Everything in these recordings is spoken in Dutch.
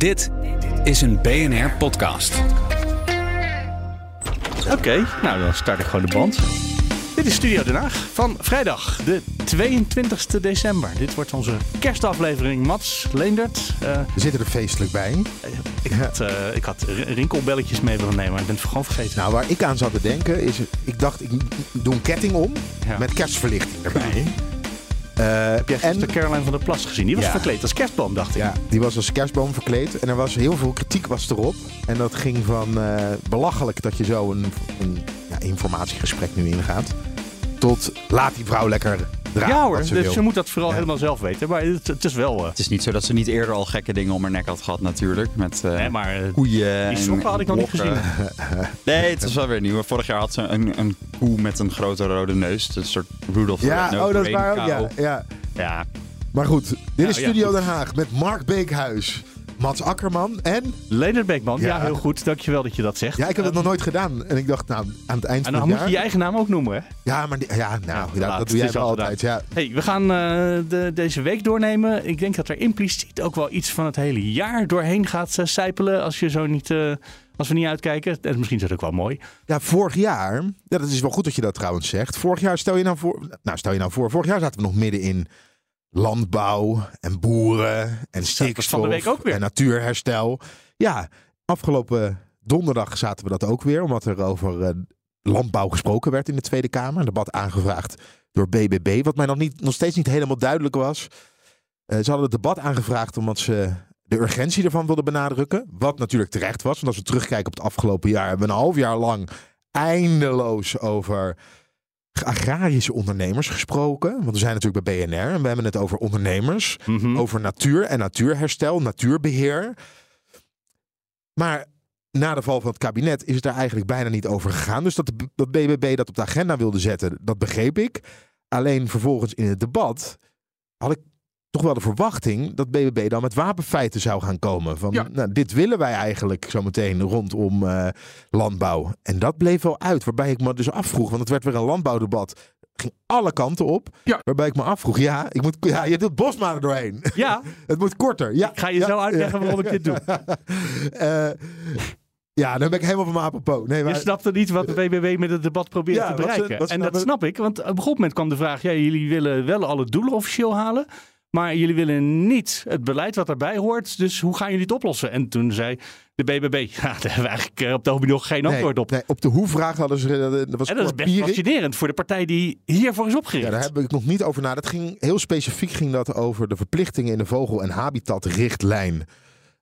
Dit is een BNR podcast. Oké, nou dan start ik gewoon de band. Dit is Studio Den Haag van vrijdag, de 22 december. Dit wordt onze kerstaflevering. Mats, Leendert. eh, We zitten er feestelijk bij. ik, had, eh, ik had ri- rinkelbelletjes mee willen nemen, maar ik ben het gewoon vergeten. Nou, waar ik aan zat te denken is, ik dacht ik doe een ketting om Ja. met kerstverlichting erbij. Eh, Heb jij en gisteren Caroline van der Plas gezien? Die was Ja. verkleed als kerstboom, dacht ik. ja, die was als kerstboom verkleed en er was heel veel kritiek was erop. En dat ging van eh, belachelijk dat je zo een, een ja, informatiegesprek nu ingaat, tot laat die vrouw lekker Ja hoor, wat ze dus wil. ze moet dat vooral Ja. helemaal zelf weten. Maar het, het is wel... eh, Het is niet zo dat ze niet eerder al gekke dingen om haar nek had gehad natuurlijk. Met eh, nee, maar eh, koeien die en sokken had ik nog niet gezien. Nee, het is wel weer nieuw. Vorig jaar had ze een, een koe met een grote rode neus. Een soort Rudolph Ja, oh, dat is waar ook. Ja, ja. Ja, Maar goed, dit Nou, is ja, Studio goed. Den Haag met Mark Beekhuis, Mats Akkerman en... Leendert Beekman. Ja. Ja. heel goed. Dankjewel dat je dat zegt. Ja, ik heb het nog nooit gedaan. En ik dacht, nou, aan het eind En van dan het moet jaar... je je eigen naam ook noemen, hè? Ja, maar die- ja, nou, Ja, laat, dat doe jij wel al altijd. Ja. Hey, we gaan eh, de, deze week doornemen. Ik denk dat er impliciet ook wel iets van het hele jaar doorheen gaat uh, sijpelen. Als, je zo niet, eh, als we niet uitkijken. En misschien is dat ook wel mooi. Ja, vorig jaar, ja, dat is wel goed dat je dat trouwens zegt. Vorig jaar stel je nou voor, nou stel je nou voor, vorig jaar zaten we nog midden in landbouw en boeren en van stikstof de week ook weer. en natuurherstel. Ja, afgelopen donderdag zaten we dat ook weer, omdat er over eh, landbouw gesproken werd in de Tweede Kamer. Een debat aangevraagd door BBB, wat mij nog, niet, nog steeds niet helemaal duidelijk was. Eh, ze hadden het debat aangevraagd omdat ze de urgentie ervan wilden benadrukken. Wat natuurlijk terecht was. Want als we terugkijken op het afgelopen jaar, hebben we een half jaar lang eindeloos over agrarische ondernemers gesproken. Want we zijn natuurlijk bij BNR en we hebben het over ondernemers, Mhm. over natuur en natuurherstel, natuurbeheer. Maar na de val van het kabinet is het daar eigenlijk bijna niet over gegaan. Dus dat de dat BBB dat op de agenda wilde zetten, dat begreep ik. Alleen vervolgens in het debat had ik toch wel de verwachting dat BBB dan met wapenfeiten zou gaan komen. Van, Ja. nou, dit willen wij eigenlijk zometeen rondom eh, landbouw. En dat bleef wel uit, waarbij ik me dus afvroeg, want het werd weer een landbouwdebat. Ging alle kanten op. Ja. Waarbij ik me afvroeg, ja, ik moet, ja je doet Bosma er doorheen. Ja, het moet korter. Ja, ik ga je ja, zo uitleggen waarom ik dit doe. eh, ja, dan ben ik helemaal van mijn apropos. Nee, Je maar, snapte niet wat de BBB met het debat probeerde Ja, te wat ze- bereiken. wat en dat nou- snap ik, want op een gegeven moment kwam de vraag... Ja, jullie willen wel alle doelen officieel halen... maar jullie willen niet het beleid wat daarbij hoort. Dus hoe gaan jullie het oplossen? En toen zei de BBB... Ja, daar hebben we eigenlijk eh, op de ogenblik nog geen nee, antwoord op. nee, op de hoe-vraag hadden ze... Dat, dat was En dat is best Pierik. fascinerend voor de partij die hiervoor is opgericht. Ja, daar heb ik nog niet over na. Dat ging heel specifiek ging dat over de verplichtingen in de vogel- en habitatrichtlijn.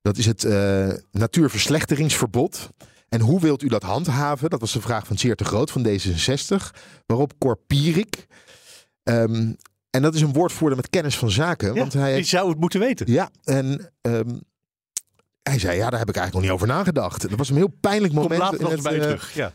Dat is het eh, natuurverslechteringsverbod. En hoe wilt u dat handhaven? Dat was de vraag van Zeer te Groot van D66. Waarop Cor Pierik. ehm, en dat is een woordvoerder met kennis van zaken. Ja, want hij die zou het moeten weten. Ja, en ehm, hij zei, ja, daar heb ik eigenlijk nog niet over nagedacht. Dat was een heel pijnlijk moment. later in nog het, bij je eh, terug. Ja.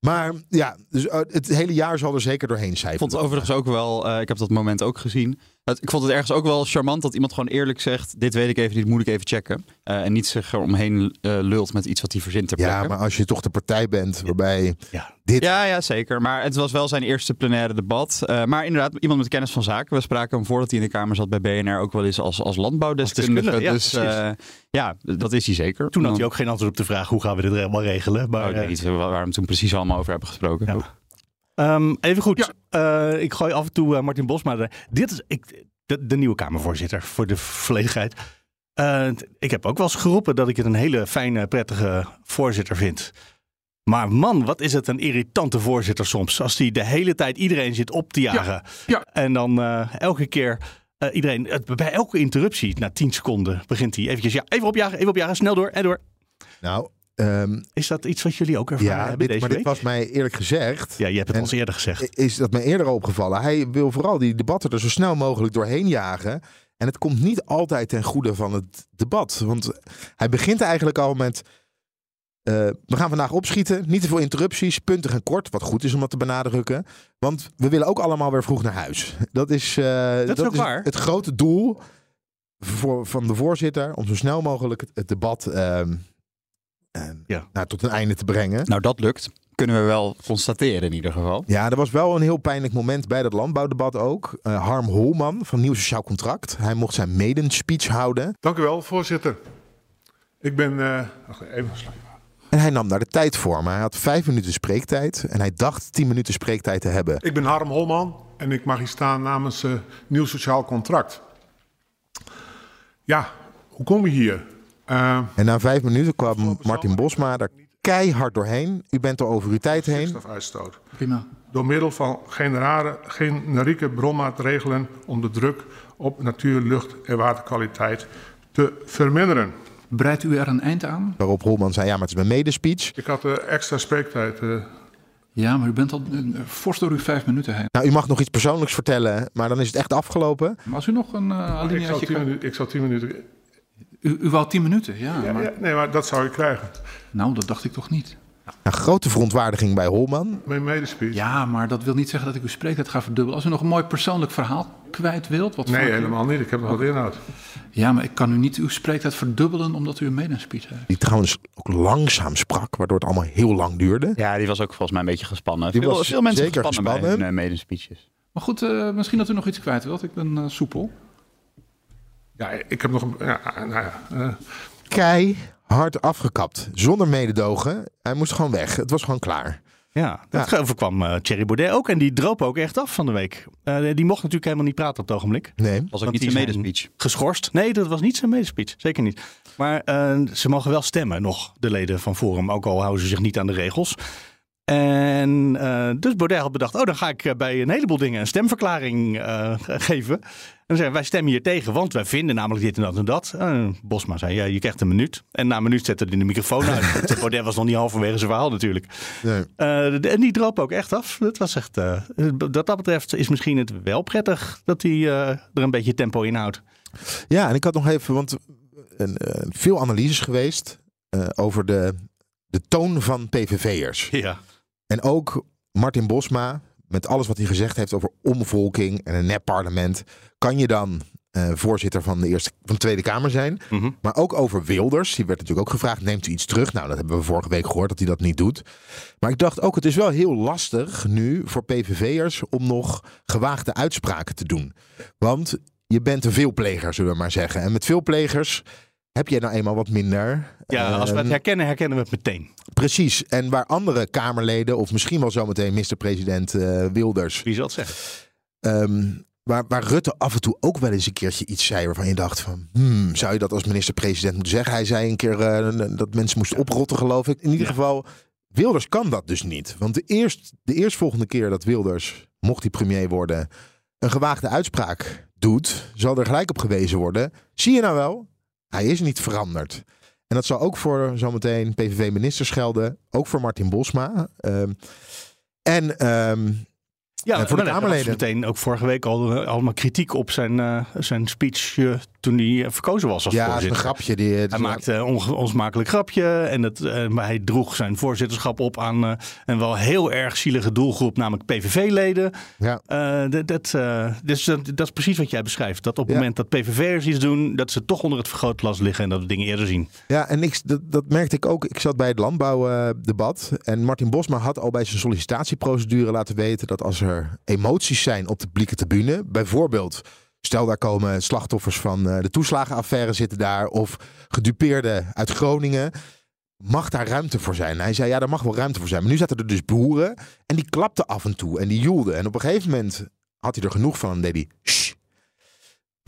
Maar ja, dus, eh, het hele jaar zal er zeker doorheen zijn. Ik vond het overigens ook wel, eh, ik heb dat moment ook gezien. Ik vond het ergens ook wel charmant dat iemand gewoon eerlijk zegt: Dit weet ik even, dit moet ik even checken. Eh, en niet zich eromheen eh, lult met iets wat hij verzint ter Ja, maar als je toch de partij bent waarbij Ja. dit... Ja, ja, zeker. Maar het was wel zijn eerste plenaire debat. Eh, maar inderdaad, iemand met kennis van zaken. We spraken hem voordat hij in de Kamer zat bij BNR ook wel eens als, als landbouwdeskundige. deskundige, ja, dus eh, ja, dat is hij zeker. Toen had hij ook geen antwoord op de vraag hoe gaan we dit helemaal regelen. Maar, Oh, ik weet eh, niet waar we hem toen precies allemaal over hebben gesproken. Ja. Ehm, even goed. Eh, ik gooi af en toe eh, Martin Bosma. er- Dit is ik, de, de nieuwe Kamervoorzitter, voor de volledigheid. Eh, ik heb ook wel eens geroepen dat ik het een hele fijne, prettige voorzitter vind. Maar man, wat is het een irritante voorzitter soms. Als die de hele tijd iedereen zit op te jagen. ja. En dan eh, elke keer eh, iedereen, het- bij elke interruptie, na 10 seconden, begint hij eventjes, ja, even opjagen, even opjagen, snel door en door. Nou, ehm, Is dat iets wat jullie ook ervaren ja, hebben dit, deze maar week? dit was mij eerlijk gezegd... Ja, je hebt het ons eerder gezegd. Is dat mij eerder opgevallen. Hij wil vooral die debatten er zo snel mogelijk doorheen jagen. En het komt niet altijd ten goede van het debat. Want hij begint eigenlijk al met... eh, we gaan vandaag opschieten. Niet te veel interrupties. Punten en kort. Wat goed is om dat te benadrukken. Want we willen ook allemaal weer vroeg naar huis. Dat is, eh, is ook waar. het grote doel voor, van de voorzitter. Om zo snel mogelijk het, het debat ehm, Ja. nou, tot een einde te brengen. Nou, dat lukt. Kunnen we wel constateren in ieder geval. Ja, er was wel een heel pijnlijk moment bij dat landbouwdebat ook. Eh, Harm Holman van Nieuw Sociaal Contract. Hij mocht zijn maiden speech houden. Dank u wel, voorzitter. Ik ben... eh, wacht even. En hij nam daar de tijd voor. Maar hij had vijf minuten spreektijd. En hij dacht tien minuten spreektijd te hebben. Ik ben Harm Holman en ik mag hier staan namens eh Nieuw Sociaal Contract. Ja, hoe kom je hier? Eh, En na vijf minuten kwam Martin Bosma er keihard doorheen. U bent er over uw tijd heen. stikstofuitstoot. Prima. Door middel van generare, generieke bronmaatregelen om de druk op natuur, lucht en waterkwaliteit te verminderen. Breidt u er een eind aan? Waarop Holman zei, ja, maar het is mijn medespeech. Ik had eh, extra spreektijd. eh. Ja, maar u bent al eh, fors door uw vijf minuten heen. Nou, u mag nog iets persoonlijks vertellen, maar dan is het echt afgelopen. Maar als u nog een uh, ik, alineaatje kan... ik zou tien minuten... U, u wou tien minuten, ja. Ja, maar... ja, nee, maar dat zou ik krijgen. Nou, dat dacht ik toch niet. Een grote verontwaardiging bij Holman. Mijn medespeech. Ja, maar dat wil niet zeggen dat ik uw spreektijd ga verdubbelen. Als u nog een mooi persoonlijk verhaal kwijt wilt... Wat Nee, u- helemaal niet. Ik heb nog wat inhoud. Ja, maar ik kan u niet uw spreektijd verdubbelen omdat u een medespeech heeft. Die trouwens ook langzaam sprak, waardoor het allemaal heel lang duurde. Ja, die was ook volgens mij een beetje gespannen. Die veel, was veel mensen zeker gespannen, bij gespannen. hun uh, medespeeches. Maar goed, uh, misschien dat u nog iets kwijt wilt. Ik ben uh, soepel. Ja, ik heb nog een... Ja, nou ja, uh, Keihard afgekapt, zonder mededogen. Hij moest gewoon weg. Het was gewoon klaar. Ja, dat ja. overkwam uh, Thierry Baudet ook. En die droop ook echt af van de week. Uh, die mocht natuurlijk helemaal niet praten op het ogenblik. Nee. Was ook niet zijn medespeech. Geschorst. Nee, dat was niet zijn medespeech. Zeker niet. Maar uh, ze mogen wel stemmen nog, de leden van Forum. Ook al houden ze zich niet aan de regels. En uh, dus Baudet had bedacht, oh dan ga ik bij een heleboel dingen een stemverklaring uh, geven. En dan zeggen wij stemmen hier tegen, want wij vinden namelijk dit en dat en dat. Uh, Bosma zei, ja, je krijgt een minuut. En na een minuut zette hij de microfoon uit. Baudet was nog niet halverwege zijn verhaal natuurlijk. Nee. Uh, en die droop ook echt af. Dat was echt, uh, dat dat betreft is misschien het wel prettig dat hij er een beetje tempo in houdt. Ja, en ik had nog even, want veel analyses geweest over de, de toon van PVV'ers. Ja. En ook Martin Bosma, met alles wat hij gezegd heeft over omvolking en een nep parlement, kan je dan uh, voorzitter van de, eerste, van de Tweede Kamer zijn. Mm -hmm. Maar ook over Wilders. Die werd natuurlijk ook gevraagd: neemt u iets terug? Nou, dat hebben we vorige week gehoord dat hij dat niet doet. Maar ik dacht ook: het is wel heel lastig nu voor PVV'ers om nog gewaagde uitspraken te doen. Want je bent een veelpleger, zullen we maar zeggen. En met veelplegers heb je nou eenmaal wat minder. Ja, als we het herkennen, herkennen we het meteen. Precies. En waar andere Kamerleden, of misschien wel zometeen minister-president uh, Wilders. Wie zal het zeggen? Um, waar, waar Rutte af en toe ook wel eens een keertje iets zei waarvan je dacht van, hmm, zou je dat als minister-president moeten zeggen? Hij zei een keer uh, dat mensen moesten oprotten, geloof ik. In ieder ja. geval, Wilders kan dat dus niet. Want de, eerst, de eerstvolgende keer dat Wilders, mocht hij premier worden, een gewaagde uitspraak doet, zal er gelijk op gewezen worden. Zie je nou wel? Hij is niet veranderd. En dat zal ook voor zometeen PVV-ministers gelden. Ook voor Martin Bosma. Um, en um, ja, voor de nou, Kamerleden. meteen ook vorige week al allemaal kritiek op zijn, uh, zijn speech uh, toen hij verkozen was als ja, voorzitter. een grapje. Die, hij die maakte een on onsmakelijk grapje en uh, maar hij droeg zijn voorzitterschap op aan een wel heel erg zielige doelgroep, namelijk PVV-leden. Ja. Uh, dat, dus dat is precies wat jij beschrijft. Dat op het ja. moment dat PVV'ers iets doen, dat ze toch onder het vergrootglas liggen en dat we dingen eerder zien. Ja, en ik, dat, dat merkte ik ook. Ik zat bij het landbouwdebat en Martin Bosma had al bij zijn sollicitatieprocedure laten weten dat als er emoties zijn op de publieke tribune, bijvoorbeeld Stel, daar komen slachtoffers van de toeslagenaffaire zitten daar. Of gedupeerden uit Groningen. Mag daar ruimte voor zijn? Hij zei, ja, daar mag wel ruimte voor zijn. Maar nu zaten er dus boeren. En die klapten af en toe. En die joelden. En op een gegeven moment had hij er genoeg van. En deed hij.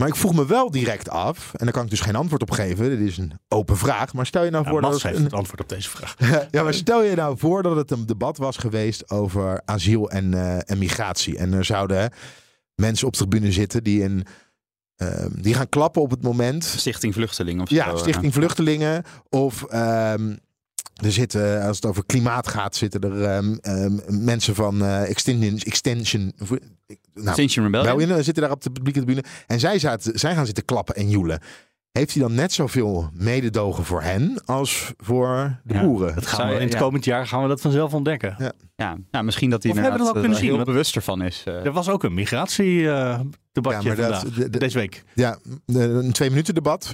Maar ik vroeg me wel direct af. En daar kan ik dus geen antwoord op geven. Dit is een open vraag. Maar stel je nou ja, voor Mats dat... heeft een... het antwoord op deze vraag. ja, maar stel je nou voor dat het een debat was geweest over asiel en, uh, en migratie. En er zouden mensen op de tribune zitten die een... Uh, die gaan klappen op het moment. Stichting Vluchtelingen of Ja, zo, Stichting. Vluchtelingen. Of um, er zitten, als het over klimaat gaat, zitten er um, um, mensen van uh, Extinction. Extension nou, Extinction Rebellion. Rebellion zitten daar op de publieke tribune. En zij, zaten, zij gaan zitten klappen en joelen. Heeft hij dan net zoveel mededogen voor hen als voor de ja, boeren? Dat gaan we, in het ja. komend jaar gaan we dat vanzelf ontdekken. Ja, ja nou, misschien dat hij ook kunnen zien, heel bewust ervan is. Uh. Er was ook een migratiedebatje uh, ja, vandaag, de, de, deze week. Ja, een twee minuten debat.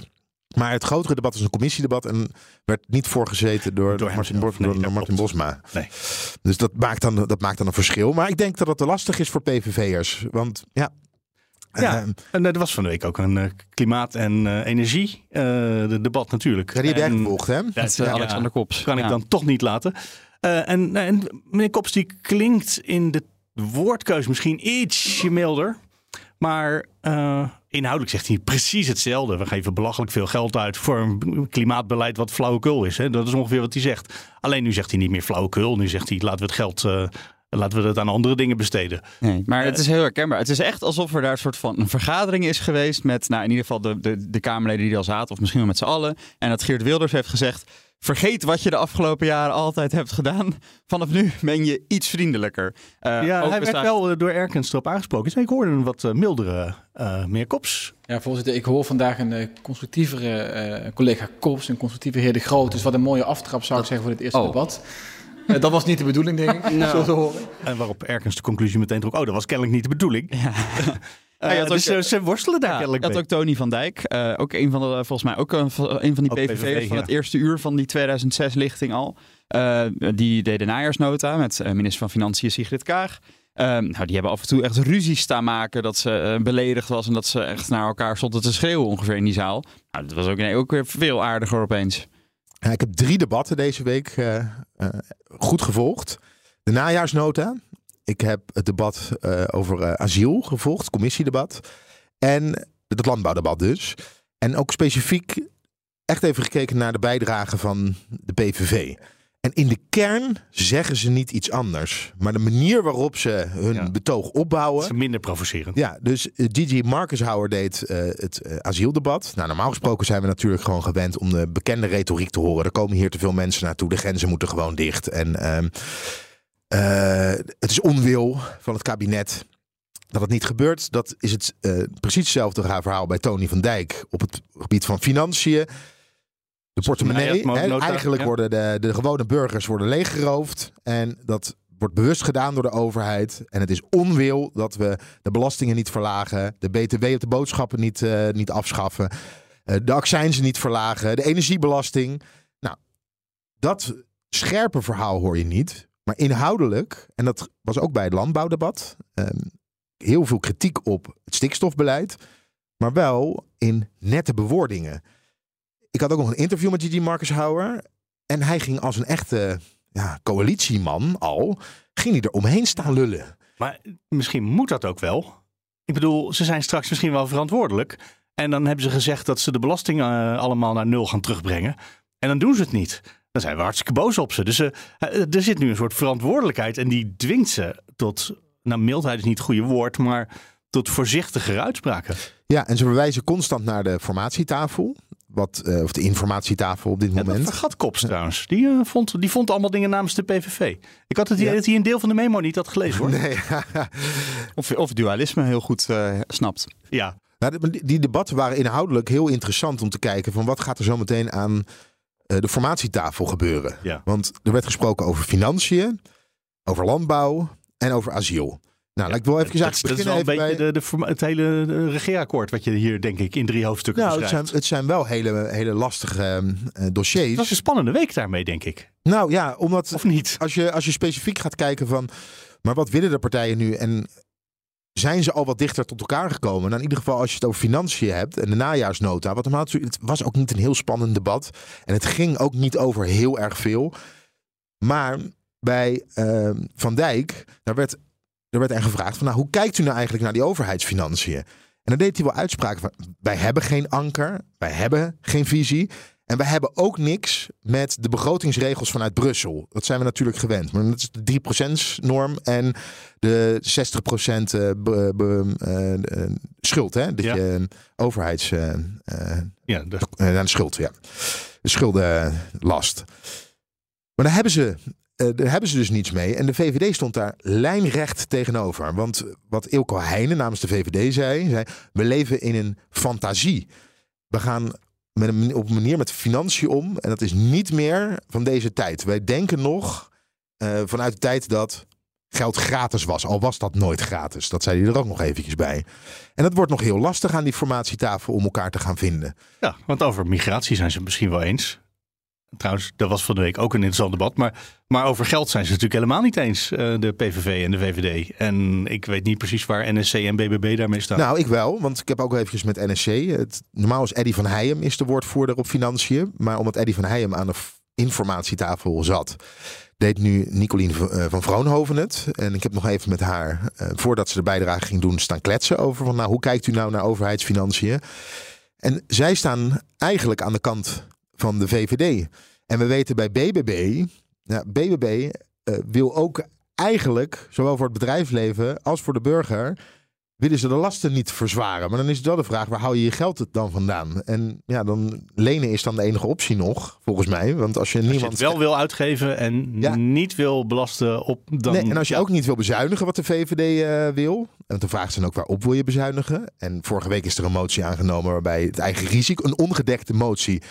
Maar het grotere debat is een commissiedebat en werd niet voorgezeten door, door Martin, Bos, nee, door Martin Bosma. Nee. Dus dat maakt, dan, dat maakt dan een verschil. Maar ik denk dat het lastig is voor PVV'ers. Want ja, Ja, Ehm, en er was van de week ook een eh, klimaat- en eh, energie eh, de debat natuurlijk. ja, die heb jij En gevolgd, hè? dat eh, ja, Alexander Kops. kan ik dan toch niet laten. Eh, en, nou, en meneer Kops die klinkt in de woordkeus misschien ietsje milder. Maar eh, inhoudelijk zegt hij precies hetzelfde. We geven belachelijk veel geld uit voor een klimaatbeleid wat flauwekul is. Hè? Dat is ongeveer wat hij zegt. Alleen nu zegt hij niet meer flauwekul. Nu zegt hij laten we het geld eh, laten we het aan andere dingen besteden. Nee, maar het is heel herkenbaar. Het is echt alsof er daar een soort van een vergadering is geweest met, nou in ieder geval de, de, de Kamerleden die er al zaten, of misschien wel met z'n allen. En dat Geert Wilders heeft gezegd, vergeet wat je de afgelopen jaren altijd hebt gedaan. Vanaf nu ben je iets vriendelijker. Eh, ja, ook hij werd wel eh, door Erkens erop aangesproken. Dus ik hoorde een wat eh, mildere eh meer Kops. Ja, voorzitter, ik hoor vandaag een constructievere eh, collega Kops, een constructieve heer De Groot. Dus wat een mooie aftrap zou ik zeggen voor dit eerste Oh. debat. Eh, dat was niet de bedoeling, denk ik, zo te horen. En waarop Erkens de conclusie meteen trok. Oh, dat was kennelijk niet de bedoeling. Ja. Eh, Ja, had dus ook- eh, ze worstelen daar Ja, had ook Tony van Dijk, eh, ook een van de, volgens mij ook een, van- een van die PVV'ers PVV, van ja. het eerste uur van die 2006-lichting al. Eh, die deed de najaarsnota met eh, minister van Financiën Sigrid Kaag. Eh, nou, die hebben af en toe echt ruzie staan maken dat ze eh, beledigd was en dat ze echt naar elkaar stonden te schreeuwen ongeveer in die zaal. Nou, dat was ook, nee, ook weer veel aardiger opeens. Ja, ik heb drie debatten deze week eh, eh, goed gevolgd. De najaarsnota. Ik heb het debat eh, over eh, asiel gevolgd, commissiedebat. En het landbouwdebat dus. En ook specifiek echt even gekeken naar de bijdrage van de PVV. En in de kern zeggen ze niet iets anders. Maar de manier waarop ze hun Ja. betoog opbouwen... is minder provocerend. Ja, dus eh, Gigi Marcus deed het asieldebat. Nou, normaal gesproken zijn we natuurlijk gewoon gewend om de bekende retoriek te horen. Er komen hier te veel mensen naartoe, de grenzen moeten gewoon dicht. En ehm, eh, het is onwil van het kabinet dat het niet gebeurt. Dat is het eh, precies hetzelfde verhaal bij Tony van Dijk op het gebied van financiën. De portemonnee. eigenlijk ja. worden de, de gewone burgers worden leeggeroofd. En dat wordt bewust gedaan door de overheid. En het is onwil dat we de belastingen niet verlagen. De BTW op de boodschappen niet, eh, niet afschaffen. de accijnzen niet verlagen. De energiebelasting. Nou, dat scherpe verhaal hoor je niet. Maar inhoudelijk, en dat was ook bij het landbouwdebat, ehm, heel veel kritiek op het stikstofbeleid, maar wel in nette bewoordingen. Ik had ook nog een interview met Gigi Marcus Hauer en hij ging als een echte ja, coalitieman al, ging hij er omheen staan lullen. Maar misschien moet dat ook wel. Ik bedoel, ze zijn straks misschien wel verantwoordelijk. En dan hebben ze gezegd dat ze de belastingen eh, allemaal naar nul gaan terugbrengen. En dan doen ze het niet. Dan zijn we hartstikke boos op ze. Dus eh, eh, er zit nu een soort verantwoordelijkheid. En die dwingt ze tot, nou mildheid is niet het goede woord, maar tot voorzichtigere uitspraken. Ja, en ze verwijzen constant naar de formatietafel, wat, eh, of de informatietafel op dit Ja, dat moment. vergat Kops trouwens. Die, vond, die vond allemaal dingen namens de PVV. Ik had het idee Ja. dat hij een deel van de memo niet had gelezen hoor. Nee, Of, of dualisme heel goed eh, snapt. Ja, Nou, die- die debatten waren inhoudelijk heel interessant om te kijken van wat gaat er zo meteen aan de formatietafel gebeuren. Ja. Want er werd gesproken over financiën, over landbouw en over asiel. Nou, laat ik wel even eigenlijk dat is wel beginnen een even beetje bij... de, de, het hele eh, regeerakkoord wat je hier denk ik in drie hoofdstukken Nou, het zijn, het zijn wel hele, hele lastige eh, dossiers. Het was een spannende week daarmee, denk ik. Nou ja, omdat Of niet? als je, als je specifiek gaat kijken van, maar wat willen de partijen nu en zijn ze al wat dichter tot elkaar gekomen? Nou, in ieder geval als je het over financiën hebt en de najaarsnota, wat het was ook niet een heel spannend debat en het ging ook niet over heel erg veel. Maar bij eh, Van Dijk, daar werd, er werd er gevraagd van, nou, hoe kijkt u nou eigenlijk naar die overheidsfinanciën? En dan deed hij wel uitspraken van, wij hebben geen anker, wij hebben geen visie. En wij hebben ook niks met de begrotingsregels vanuit Brussel. Dat zijn we natuurlijk gewend. Maar dat is de 3%-norm en de 60% eh, be- be- eh, eh, schuld. Hè? Dat Ja. je overheids... eh, Ja, de, de schuld, ja. De schuldenlast. Maar daar hebben, ze, daar hebben ze dus niets mee. En de VVD stond daar lijnrecht tegenover. Want wat Ilko Heijnen namens de VVD zei, zei... we leven in een fantasie. We gaan met een, op een manier met financiën om. En dat is niet meer van deze tijd. Wij denken nog eh, vanuit de tijd dat geld gratis was. Al was dat nooit gratis. Dat zei hij er ook nog eventjes bij. En het wordt nog heel lastig aan die formatietafel om elkaar te gaan vinden. ja, want over migratie zijn ze misschien wel eens. Trouwens, dat was van de week ook een interessant debat. Maar, maar over geld zijn ze natuurlijk helemaal niet eens, eh, de PVV en de VVD. En ik weet niet precies waar NSC en BBB daarmee staan. Nou, ik wel, want ik heb ook eventjes met NSC. Normaal is Eddy van Heijem is de woordvoerder op financiën. Maar omdat Eddy van Heijem aan de informatietafel zat, deed nu Nicolien eh, van Vroonhoven het. En ik heb nog even met haar, eh, voordat ze de bijdrage ging doen, staan kletsen over van nou, hoe kijkt u nou naar overheidsfinanciën? En zij staan eigenlijk aan de kant van de VVD. En we weten bij BBB, nou, BBB wil ook eigenlijk, zowel voor het bedrijfsleven als voor de burger, willen ze de lasten niet verzwaren. Maar dan is het wel de vraag, waar hou je je geld het dan vandaan? En ja, dan lenen is dan de enige optie nog, volgens mij. Want als je Als je niemand... het wel wil uitgeven en Ja. niet wil belasten op dan... Nee, en als je ook niet wil bezuinigen wat de VVD eh, wil. En de vraag is dan ook waarop wil je bezuinigen. En vorige week is er een motie aangenomen waarbij het eigen risico, een ongedekte motie,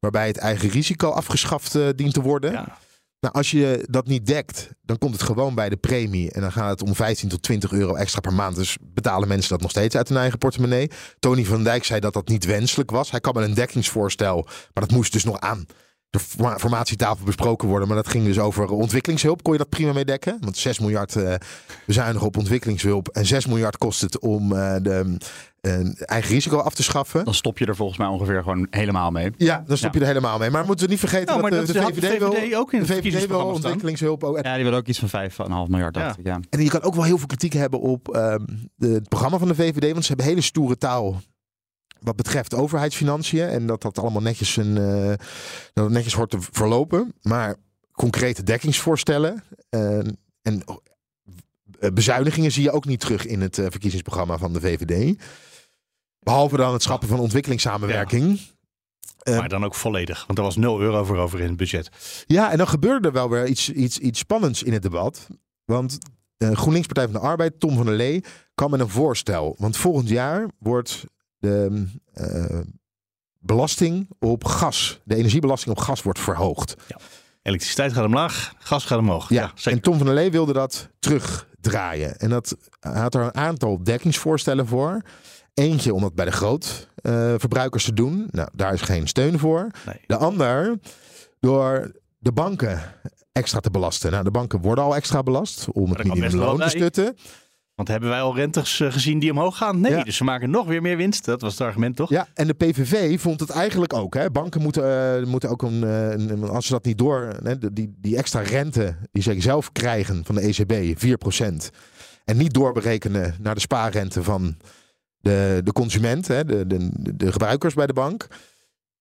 waarbij het eigen risico afgeschaft eh, dient te worden. Ja. Nou, als je dat niet dekt, dan komt het gewoon bij de premie. En dan gaat het om 15 tot 20 euro extra per maand. Dus betalen mensen dat nog steeds uit hun eigen portemonnee. Tony van Dijk zei dat dat niet wenselijk was. Hij kwam met een dekkingsvoorstel, maar dat moest dus nog aan de forma- formatietafel besproken worden. Maar dat ging dus over ontwikkelingshulp. Kon je dat prima mee dekken? Want 6 miljard eh, bezuinigen op ontwikkelingshulp. En 6 miljard kost het om eh, de eh, eigen risico af te schaffen. Dan stop je er volgens mij ongeveer gewoon helemaal mee. Ja, dan stop je er helemaal mee. Maar moeten we niet vergeten Nou, dat, dat de, de had de VVD, wil, VVD ook in de het VVD wil ontwikkelingshulp. ook. Ja, die willen ook iets van 5,5 miljard, dacht Ja. ik. Ja. En je kan ook wel heel veel kritiek hebben op ehm, de, het programma van de VVD. Want ze hebben hele stoere taal wat betreft overheidsfinanciën. En dat dat allemaal netjes, een, eh, dat het netjes hoort te verlopen. Maar concrete dekkingsvoorstellen eh, en eh, bezuinigingen zie je ook niet terug in het verkiezingsprogramma van de VVD. Behalve dan het schappen van ontwikkelingssamenwerking. Maar dan ook volledig, want er was 0 euro voor over in het budget. Ja, en dan gebeurde er wel weer iets, iets, iets spannends in het debat. Want eh, GroenLinks Partij van de Arbeid, Tom van der Lee, kwam met een voorstel. Want volgend jaar wordt de eh, belasting op gas, de energiebelasting op gas wordt verhoogd. Elektriciteit gaat omlaag, gas gaat omhoog. Ja, zeker. en Tom van der Lee wilde dat terugdraaien. En dat had er een aantal dekkingsvoorstellen voor. Eentje om dat bij de grootverbruikers te doen. Nou, daar is geen steun voor. Nee. De ander door de banken extra te belasten. Nou, de banken worden al extra belast om het minimumloon te stutten. Want hebben wij al rentes eh, gezien die omhoog gaan? Nee, Ja. dus ze maken nog weer meer winst. Dat was het argument, toch? Ja, en de PVV vond het eigenlijk ook. Hè. Banken moeten, eh, moeten ook een, eh, een- als ze dat niet door, hè, die, die extra rente die ze zelf krijgen van de ECB, 4%. En niet doorberekenen naar de spaarrente van de, de consument, hè, de, de, de gebruikers bij de bank.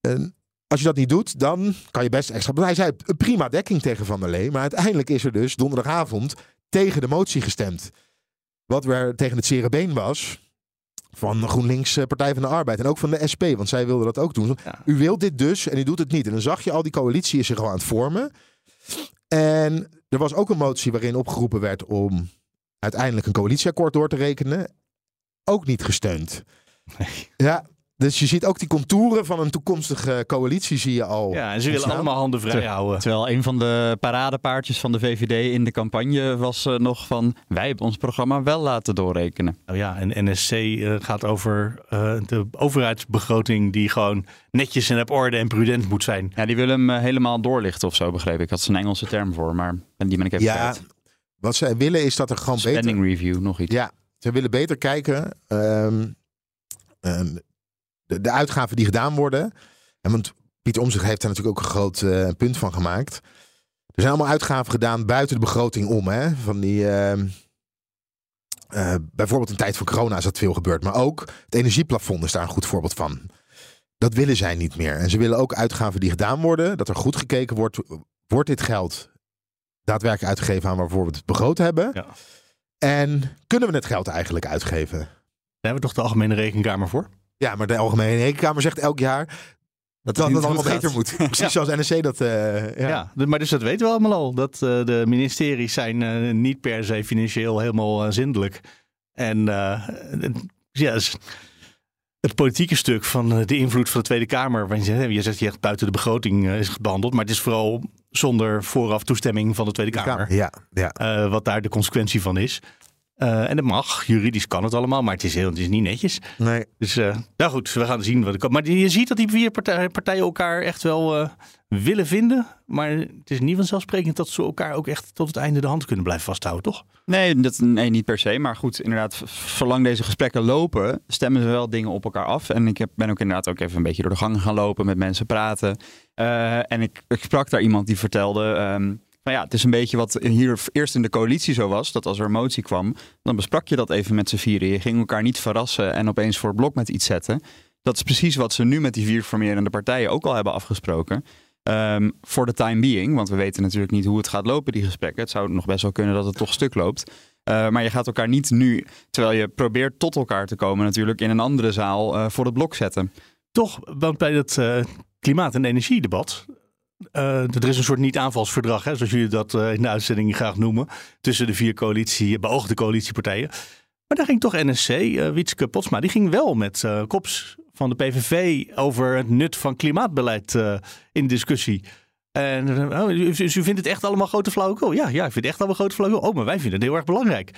En als je dat niet doet, dan kan je best extra. Hij zei prima dekking tegen Van der Lee. Maar uiteindelijk is er dus donderdagavond tegen de motie gestemd. Wat weer tegen het zere was van GroenLinks eh, Partij van de Arbeid. En ook van de SP, want zij wilden dat ook doen. Ja. U wilt dit dus en u doet het niet. En dan zag je al die coalitie is zich al aan het vormen. En er was ook een motie waarin opgeroepen werd om uiteindelijk een coalitieakkoord door te rekenen. Ook niet gesteund. Nee. Ja, dus je ziet ook die contouren van een toekomstige coalitie zie je al. Ja, en ze willen allemaal handen vrij houden. Terwijl een van de paradepaardjes van de VVD in de campagne was eh, nog van... wij hebben ons programma wel laten doorrekenen. Nou ja, en NSC eh, gaat over eh, de overheidsbegroting die gewoon netjes en op orde en prudent moet zijn. Ja, die willen hem helemaal doorlichten of zo, begreep ik. Dat is een Engelse term voor, maar die ben ik even Ja, kwijt. wat zij willen is dat er gewoon beter... Spending review, nog iets. Ja, ze willen beter kijken. ehm, ehm, de, de uitgaven die gedaan worden. En want Pieter Omtzigt heeft daar natuurlijk ook een groot eh, punt van gemaakt. Er zijn allemaal uitgaven gedaan buiten de begroting om. Hè? Van die, ehm, eh, bijvoorbeeld in tijd van corona is dat veel gebeurd. Maar ook het energieplafond is daar een goed voorbeeld van. Dat willen zij niet meer. En ze willen ook uitgaven die gedaan worden. Dat er goed gekeken wordt. Wordt dit geld daadwerkelijk uitgegeven aan waarvoor we het begroot hebben? Ja. En kunnen we het geld eigenlijk uitgeven? Daar hebben we toch de Algemene Rekenkamer voor? Ja, maar de Algemene Rekenkamer zegt elk jaar dat het dat het allemaal beter moet. Precies zoals NRC dat... eh, ja. Maar dus dat weten we allemaal al. Dat eh, de ministeries zijn eh, niet per se financieel helemaal zindelijk. En het- ja, het politieke stuk van de invloed van de Tweede Kamer. Want je, je zegt je echt buiten de begroting is behandeld. Maar het is vooral zonder vooraf toestemming van de Tweede Kamer. Ja, ja. wat daar de consequentie van is. Eh, en dat mag, juridisch kan het allemaal, maar het is, heel, het is niet netjes. Nee. Dus uh, nou goed, we gaan zien wat er komt. Maar je ziet dat die vier partijen, partijen elkaar echt wel uh, willen vinden. Maar het is niet vanzelfsprekend dat ze elkaar ook echt tot het einde de hand kunnen blijven vasthouden, toch? Nee, dat, nee niet per se. Maar goed, inderdaad, zolang deze gesprekken lopen, stemmen ze wel dingen op elkaar af. En ik heb, ben ook inderdaad ook even een beetje door de gang gaan lopen, met mensen praten. Uh, en ik, ik, sprak daar iemand die vertelde... Um, nou ja, het is een beetje wat hier eerst in de coalitie zo was. Dat als er een motie kwam, dan besprak je dat even met z'n vieren. Je ging elkaar niet verrassen en opeens voor het blok met iets zetten. Dat is precies wat ze nu met die vier formerende partijen ook al hebben afgesproken. Um, voor de time being, want we weten natuurlijk niet hoe het gaat lopen, die gesprekken. Het zou nog best wel kunnen dat het toch stuk loopt. Uh, maar je gaat elkaar niet nu, terwijl je probeert tot elkaar te komen, natuurlijk in een andere zaal uh, voor het blok zetten. Toch, want bij het uh, klimaat- en energiedebat uh, er is een soort niet-aanvalsverdrag, hè, zoals jullie dat uh, in de uitzending graag noemen, tussen de vier coalitie, beoogde coalitiepartijen. Maar daar ging toch NSC, uh, Wietske Potsma, die ging wel met Kops van de PVV over het nut van klimaatbeleid in discussie. En u, u, vindt het echt allemaal grote flauwekul? Ja, ja, ik vind het echt allemaal grote flauwekul. Oh, maar wij vinden het heel erg belangrijk.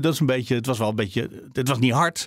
dat is een beetje, het was wel een beetje, het was niet hard.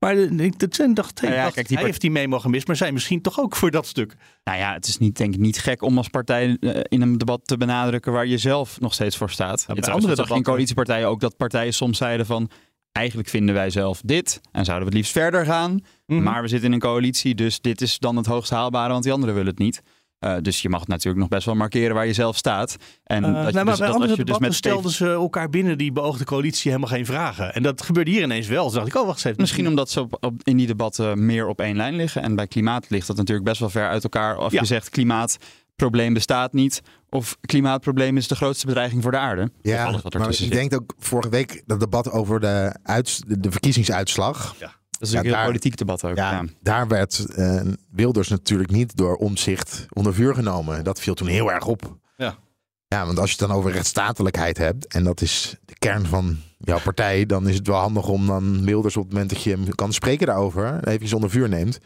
Maar dat zijn dacht, hey, Nou ja, dacht, kijk, die hij heeft die memo gemist, maar zij misschien toch ook voor dat stuk. Nou ja, het is niet, denk ik niet gek om als partij eh, in een debat te benadrukken waar je zelf nog steeds voor staat. Het andere andere zag in coalitiepartijen ook dat partijen soms zeiden van eigenlijk vinden wij zelf dit en zouden we het liefst verder gaan. Mhm. Maar we zitten in een coalitie, dus dit is dan het hoogst haalbare, want die anderen willen het niet. Eh, dus je mag natuurlijk nog best wel markeren waar je zelf staat. En Eh, dat je nou, maar dus, bij dat andere je dus met stelden ze elkaar binnen die beoogde coalitie helemaal geen vragen. En dat gebeurde hier ineens wel. Dus dacht ik, oh wacht eens even. Misschien omdat ze op, op- in die debatten meer op één lijn liggen. En bij klimaat ligt dat natuurlijk best wel ver uit elkaar. Of Ja. je zegt klimaatprobleem bestaat niet. Of klimaatprobleem is de grootste bedreiging voor de aarde. Of Ja, alles wat maar ik zit. denk ook vorige week dat debat over de, uits- de, de verkiezingsuitslag. Dat is Ja, natuurlijk een heel politiek debat ook. Ja, Ja. daar werd eh, Wilders natuurlijk niet door omzicht onder vuur genomen. Dat viel toen heel erg op. Ja. Ja, want als je het dan over rechtsstatelijkheid hebt, en dat is de kern van jouw partij, dan is het wel handig om dan Wilders op het moment dat je hem kan spreken daarover, even onder vuur neemt.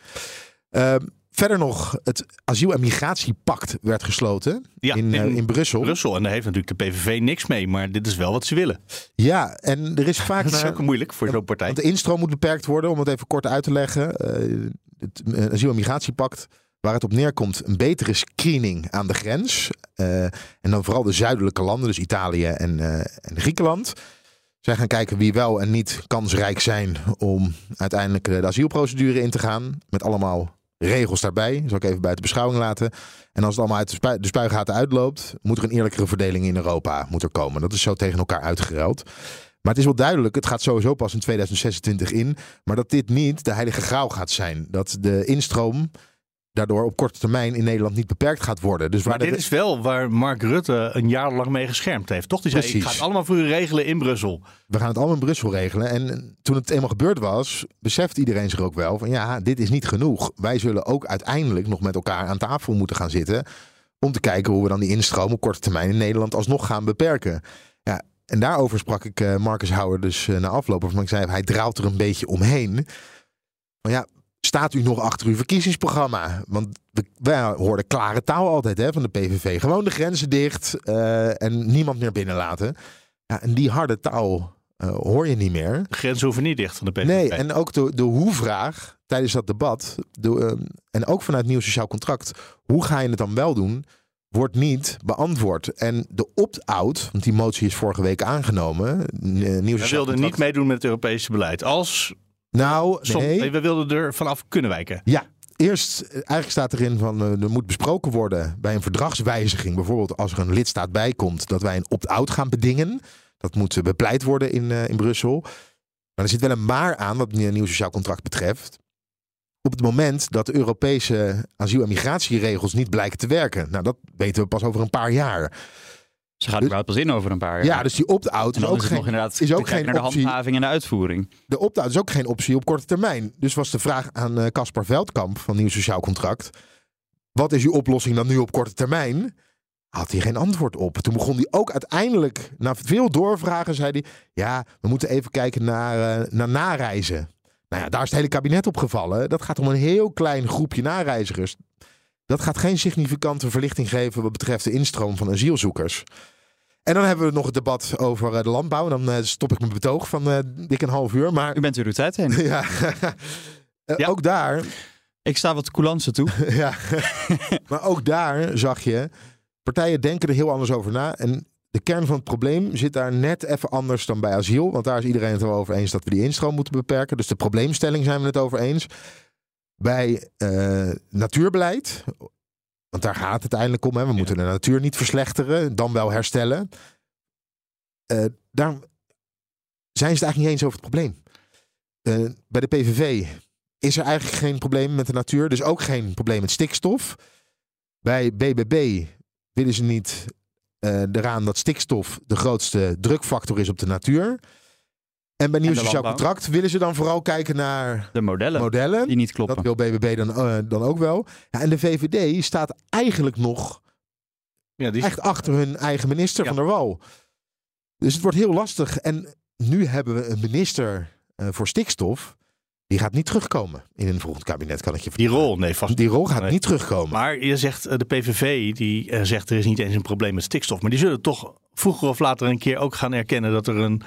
Eh, verder nog, het asiel- en migratiepact werd gesloten Ja, in, eh, in in Brussel. Brussel. En daar heeft natuurlijk de PVV niks mee. Maar dit is wel wat ze willen. Ja, en er is vaak Dat is naar- ook moeilijk voor zo'n partij. Want de instroom moet beperkt worden, om het even kort uit te leggen. Eh, het eh, asiel- en migratiepact, waar het op neerkomt, een betere screening aan de grens. En dan vooral de zuidelijke landen, dus Italië en, en Griekenland. Zij gaan kijken wie wel en niet kansrijk zijn om uiteindelijk de asielprocedure in te gaan. Met allemaal regels daarbij. Zal ik even buiten beschouwing laten. En als het allemaal uit de, de spuigaten uitloopt, moet er een eerlijkere verdeling in Europa moet er komen. Dat is zo tegen elkaar uitgeruild. Maar het is wel duidelijk, het gaat sowieso pas in 2026 in. Maar dat dit niet de heilige graal gaat zijn. Dat de instroom daardoor op korte termijn in Nederland niet beperkt gaat worden. Dus waar Maar dit is wel waar Mark Rutte een jaar lang mee geschermd heeft. Toch? Die zei, ik Precies. ga het allemaal voor u regelen in Brussel. we gaan het allemaal in Brussel regelen. En toen het eenmaal gebeurd was, beseft iedereen zich ook wel van ja, dit is niet genoeg. Wij zullen ook uiteindelijk nog met elkaar aan tafel moeten gaan zitten. Om te kijken hoe we dan die instroom op korte termijn in Nederland alsnog gaan beperken. Ja, en daarover sprak ik eh, Marcus Houwer dus eh, na afloop. Ik zei, hij draalt er een beetje omheen. Maar ja, staat u nog achter uw verkiezingsprogramma? Want we, wij hoorden klare taal altijd hè, van de PVV. Gewoon de grenzen dicht eh, en niemand meer binnenlaten. Ja, en die harde taal eh, hoor je niet meer. De grenzen hoeven niet dicht van de PVV. Nee, en ook de, de hoe-vraag tijdens dat debat, de, ehm, en ook vanuit Nieuw Sociaal Contract, hoe ga je het dan wel doen, wordt niet beantwoord. En de opt-out, want die motie is vorige week aangenomen, Nieuw Sociaal wilden niet Contract- meedoen met het Europese beleid. Als Nou, som- we wilden er vanaf kunnen wijken. Ja, eerst eh, eigenlijk staat erin van eh, er moet besproken worden bij een verdragswijziging. Bijvoorbeeld als er een lidstaat bij komt dat wij een opt-out gaan bedingen. Dat moet eh, bepleit worden in, in Brussel. Maar er zit wel een maar aan wat een nieuw sociaal contract betreft. Op het moment dat de Europese asiel- en migratieregels niet blijken te werken. Nou, dat weten we pas over een paar jaar. Ze gaat Dus- er wel pas in over een paar jaar. Ja, dus die opt-out is ook is nog geen, inderdaad is ook geen naar de handhaving en de uitvoering. de opt-out is ook geen optie op korte termijn. Dus was de vraag aan eh, Caspar Veldkamp van Nieuw Sociaal Contract. Wat is uw oplossing dan nu op korte termijn? Had hij geen antwoord op. Toen begon hij ook uiteindelijk, na veel doorvragen, zei hij... Ja, we moeten even kijken naar, eh, naar nareizen. Nou ja, daar is het hele kabinet op gevallen. Dat gaat om een heel klein groepje nareizigers. Dat gaat geen significante verlichting geven wat betreft de instroom van asielzoekers. En dan hebben we nog het debat over eh, de landbouw. En dan eh, stop ik mijn betoog van eh, dik een half uur. Maar U bent er uw tijd heen. ja, Ja. ook daar Ik sta wat coulance toe. ja. maar ook daar zag je, partijen denken er heel anders over na. En de kern van het probleem zit daar net even anders dan bij asiel. Want daar is iedereen het wel over eens dat we die instroom moeten beperken. Dus de probleemstelling zijn we het over eens. Bij natuurbeleid, want daar gaat het uiteindelijk om. Hè. We moeten de natuur niet verslechteren, dan wel herstellen. Eh, daar zijn ze het eigenlijk niet eens over het probleem. Eh, bij de PVV is er eigenlijk geen probleem met de natuur. Dus ook geen probleem met stikstof. Bij BBB willen ze niet eh eraan dat stikstof de grootste drukfactor is op de natuur. En bij nieuw sociaal landbouw. contract willen ze dan vooral kijken naar De modellen modellen. die niet kloppen. Dat wil BBB dan, eh, dan ook wel. Ja, en de VVD staat eigenlijk nog Ja, die echt achter hun eigen minister Ja. van der Wal. Dus het wordt heel lastig. En nu hebben we een minister eh, voor stikstof. Die gaat niet terugkomen in een volgend kabinet, kan ik je die vertellen. rol, nee, vast Die rol gaat Nee. niet terugkomen. Maar je zegt, eh, de PVV die zegt er is niet eens een probleem met stikstof. Maar die zullen toch vroeger of later een keer ook gaan erkennen dat er een